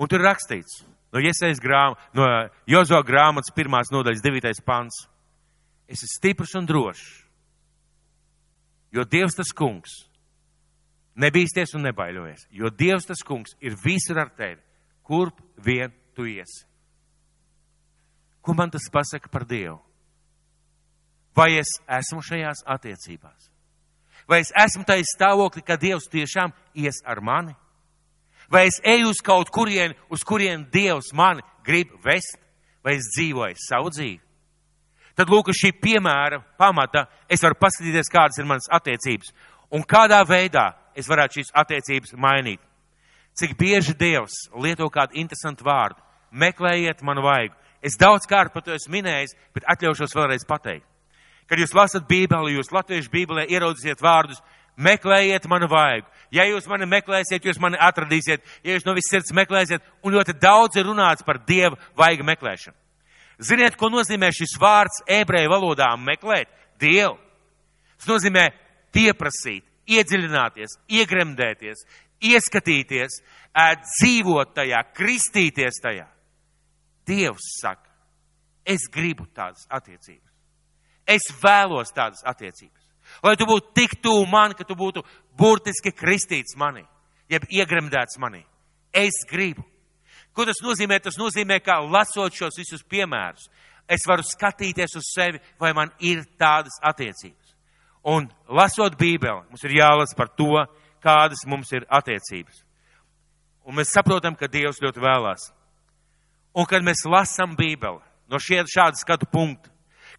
Un tur rakstīts, no grāmatas, no Jozo grāmatas pirmās nodaļas devītais pants esi stiprs un drošs. Jo Dievs tas kungs nebīsties un nebaiļojies, jo Dievs tas kungs ir visur ar tevi, kurp vien tu iesi. Ko man tas pasaka par Dievu? Vai es esmu šajās attiecībās? Vai es esmu tajā stāvoklī, ka Dievs tiešām ies ar mani? Vai es eju uz kaut kurieni, uz kurien Dievs mani grib vest? Vai es dzīvoju savu dzīvi? tad lūk, šī piemēra pamata es varu paskatīties, kādas ir manas attiecības un kādā veidā es varētu šīs attiecības mainīt. Cik bieži Dievs lieto kādu interesantu vārdu. Meklējiet manu vaigu. Es daudz kārt par to esmu minējis, bet atļaušos vēlreiz pateikt. Kad jūs lasat Bībeli, jūs latviešu Bībelē ieraudzīsiet vārdus, meklējiet manu vaigu. Ja jūs mani meklēsiet, jūs mani atradīsiet, ja jūs no viss sirds meklēsiet, un ļoti daudz ir runāts par Dieva vaiga meklēšanu. Ziniet, ko nozīmē šis vārds ebreju valodā meklēt? Dievu. Tas nozīmē pieprasīt, iedziļināties, iegremdēties, ieskatīties, dzīvot tajā, kristīties tajā. Dievs saka, es gribu tādas attiecības. Es vēlos tādas attiecības. Lai tu būtu tik tuvu man, ka tu būtu burtiski kristīts manī, jeb iegremdēts manī. Es gribu. Ko tas nozīmē? Tas nozīmē, ka lasot šos visus piemērus, es varu skatīties uz sevi, vai man ir tādas attiecības. Un lasot Bībeli, mums ir jālasa par to, kādas mums ir attiecības. Un mēs saprotam, ka Dievs ļoti vēlās. Un kad mēs lasām Bībeli no šie, šāda skatu punkta,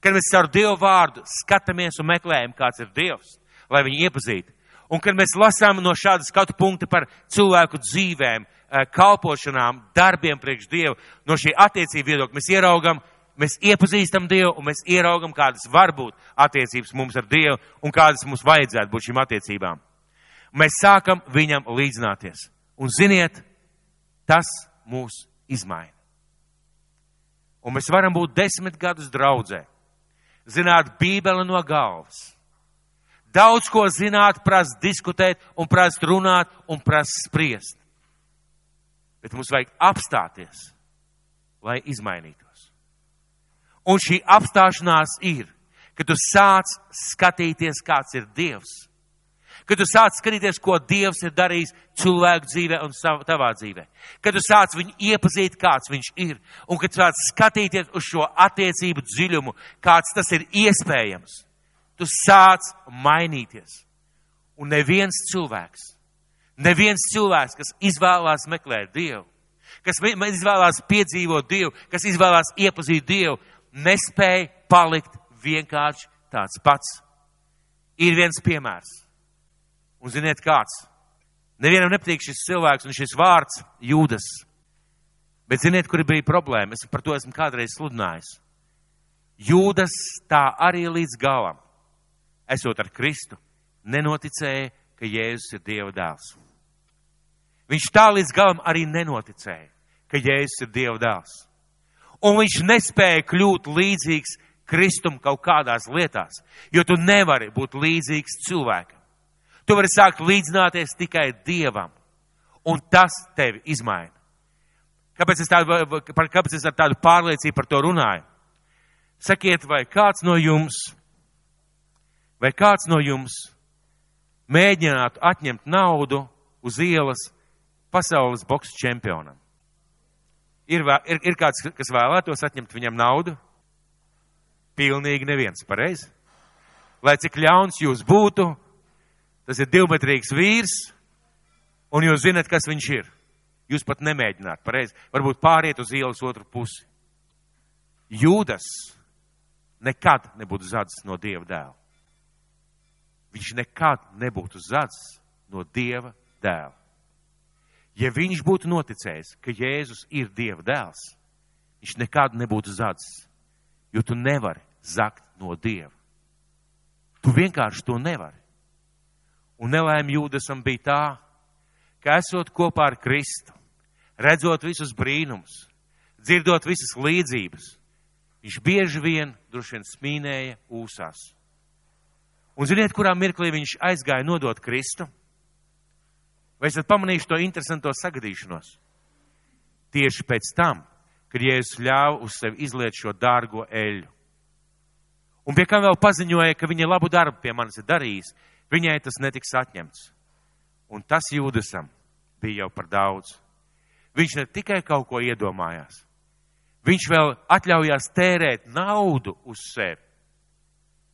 kad mēs ar Dievu vārdu skatāmies un meklējam, kāds ir Dievs, lai viņu iepazītu, un kad mēs lasām no šāda skatu punkta par cilvēku dzīvēm, Eh, kalpošanām, darbiem priekš Dievu, no šī attiecību viedokļa mēs ieraugam, mēs iepazīstam Dievu un mēs ieraugam, kādas var būt attiecības mums ar Dievu un kādas mums vajadzētu būt šīm attiecībām. Mēs sākam viņam līdzināties. Un ziniet, tas mūs izmaina. Un mēs varam būt desmit gadus draudzē, zināt Bībeli no galvas. Daudz ko zināt, prasa diskutēt, un prasa runāt, un prasa spriest bet mums vajag apstāties, lai izmainītos. Un šī apstāšanās ir, kad tu sāc skatīties, kāds ir Dievs. Kad tu sāc skatīties, ko Dievs ir darījis cilvēku dzīvē un tavā dzīvē. Kad tu sāc viņu iepazīt, kāds viņš ir. Un kad tu sāc skatīties uz šo attiecību dziļumu, kāds tas ir iespējams. Tu sāc mainīties. Un neviens cilvēks Neviens cilvēks, kas izvēlās meklēt Dievu, kas izvēlās piedzīvot Dievu, kas izvēlās iepazīt Dievu, nespēja palikt vienkārši tāds pats. Ir viens piemērs. Un ziniet kāds? Nevienam nepatīk šis cilvēks un šis vārds jūdas. Bet ziniet, kur bija problēma? Es par to esmu kādreiz sludinājis. Jūdas tā arī līdz galam, esot ar Kristu, nenoticēja, ka Jēzus ir Dieva dēls. Viņš tā līdz galam arī nenoticēja, ka Jēzus ir Dieva dēls. Un viņš nespēja kļūt līdzīgs Kristum kaut kādās lietās, jo tu nevari būt līdzīgs cilvēkam. Tu vari sākt līdzināties tikai Dievam, un tas tevi izmaina. Kāpēc es, tādu, kāpēc es ar tādu pārliecību par to runāju? Sakiet, vai kāds no jums, vai kāds no jums mēģinātu atņemt naudu uz ielas pasaules boks čempionam? Ir, ir, ir kāds, kas vēlētos atņemt viņam naudu? Pilnīgi neviens, pareizi? Lai cik ļauns jūs būtu, tas ir divmetrīgs vīrs, un jūs zinat, kas viņš ir. Jūs pat nemēģināt, pareizi? Varbūt pāriet uz ielas otru pusi. Jūdas nekad nebūtu zadzis no Dieva dēla. Viņš nekad nebūtu zadzis no Dieva dēla. Ja viņš būtu noticējis, ka Jēzus ir Dieva dēls, viņš nekad nebūtu zadzis, jo tu nevari zakt no Dieva. Tu vienkārši to nevari. Un nelēma jūdasam bija tā, ka esot kopā ar Kristu, redzot visus brīnumus, dzirdot visas līdzības, viņš bieži vien droši vien smīnēja ūsās. Un ziniet, kurā mirklī viņš aizgāja nodot Kristu? Vai esat pamanījuši to interesanto sagadīšanos? Tieši pēc tam, kad Jēzus ļāva uz sevi izliet šo dārgo eļu. Un pie kā vēl paziņoja, ka viņa labu darbu pie manis ir darījis, viņai tas netiks atņemts. Un tas jūdasam bija jau par daudz. Viņš ne tikai kaut ko iedomājās, viņš vēl atļaujās tērēt naudu uz sevi.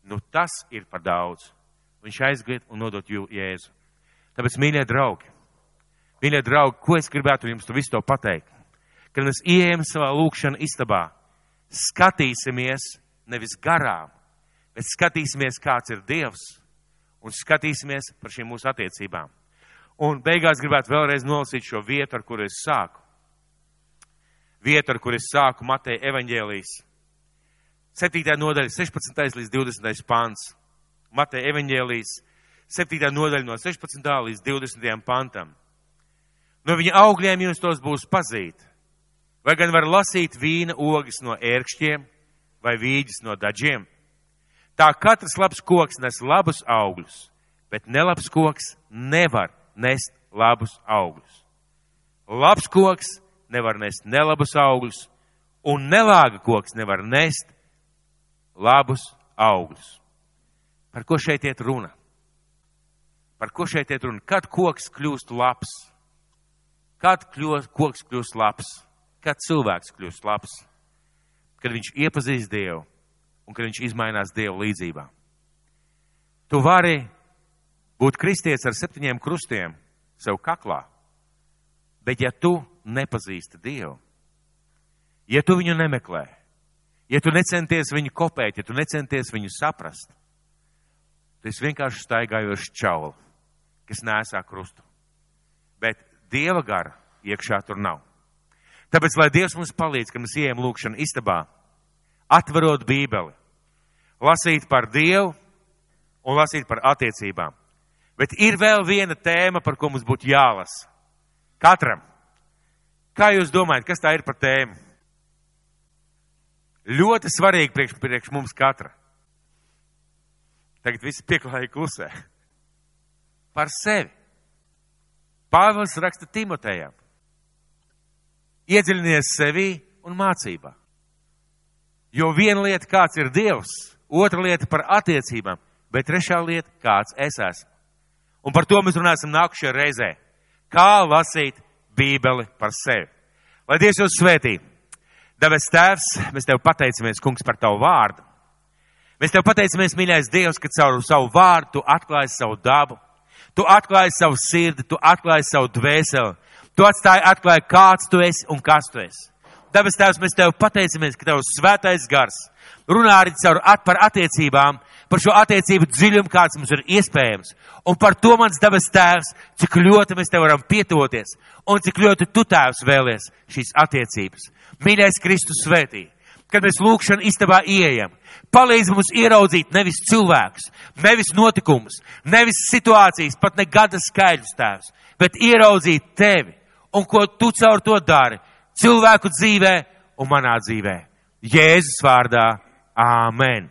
Nu, tas ir par daudz. Viņš aizgriet un nodot Jēzu. Tāpēc, mīļie draugi, mīļie draugi, ko es gribētu jums visu to pateikt? Kad mēs ieejam savā lūkšana istabā, skatīsimies nevis garām, bet skatīsimies, kāds ir Dievs, un skatīsimies par šīm mūsu attiecībām. Un beigās gribētu vēlreiz nolasīt šo vietu, ar kuru es sāku. Vietu, ar kuru es sāku Mateja evaņģēlijas. 7. nodaļa, 16. līdz 20. pants. Mateja evaņģēlijas, 7. nodaļa no 16. līdz 20. pantam. No viņa augļiem jums tos būs pazīt. Vai gan var lasīt vīna ogas no ērkšķiem vai vīģis no daļiem? Tā katrs labs koks nes labus augļus, bet nelabs koks nevar nest labus augļus. Labs koks nevar nest nelabus augļus, un nelāga koks nevar nest labus augļus. Par ko šeit iet runa? Par ko šeit iet runa? Kad koks kļūst labs? Kad kļūst, koks kļūst labs? kad cilvēks kļūst labs, kad viņš iepazīst Dievu un kad viņš izmainās Dievu līdzībā. Tu vari būt kristietis ar septiņiem krustiem sev kaklā, bet ja tu nepazīsti Dievu, ja tu viņu nemeklē, ja tu necenties viņu kopēt, ja tu necenties viņu saprast, tu esi vienkārši staigājošs čauli, kas nesā krustu. Bet Dieva gara iekšā tur nav. Tāpēc, lai Dievs mums palīdz, kad mēs ejam lūkšana istabā, atverot Bībeli, lasīt par Dievu un lasīt par attiecībām. Bet ir vēl viena tēma, par ko mums būtu jālasa. Katram. Kā jūs domājat, kas tā ir par tēmu? Ļoti svarīgi priekš, priekš mums katra. Tagad visi pieklājīgi klusē. Par sevi. Pāvils raksta Timotejam iedziļinies sevī un mācībā. Jo viena lieta, kāds ir Dievs, otra lieta par attiecībām, bet trešā lieta, kāds es esmu. Un par to mēs runāsim nākušajā reizē. Kā lasīt Bībeli par sevi. Lai Dievs jūs svētī. Dabas Tēvs, mēs Tev pateicamies, Kungs, par Tavu vārdu. Mēs Tev pateicamies, mīļais Dievs, ka caur savu vārdu Tu atklāji savu dabu, Tu atklāji savu sirdi, Tu atklāji savu dvēseli, Tu atstāji atklāji, kāds tu esi un kas tu esi. Dabas Tēvs, mēs Tev pateicamies, ka Tavs svētais gars runā arī caur at par attiecībām, par šo attiecību dziļumu, kāds mums ir iespējams. Un par to mans dabas Tēvs, cik ļoti mēs Tev varam pietoties un cik ļoti Tu Tēvs vēlies šīs attiecības. Mīļais Kristus svētī! kad mēs lūkšana istabā ieejam. Palīdz mums ieraudzīt nevis cilvēkus, nevis notikumus, nevis situācijas, pat ne gada skaidrs tēvs, bet ieraudzīt tevi un ko tu caur to dari cilvēku dzīvē un manā dzīvē. Jēzus vārdā. Āmen!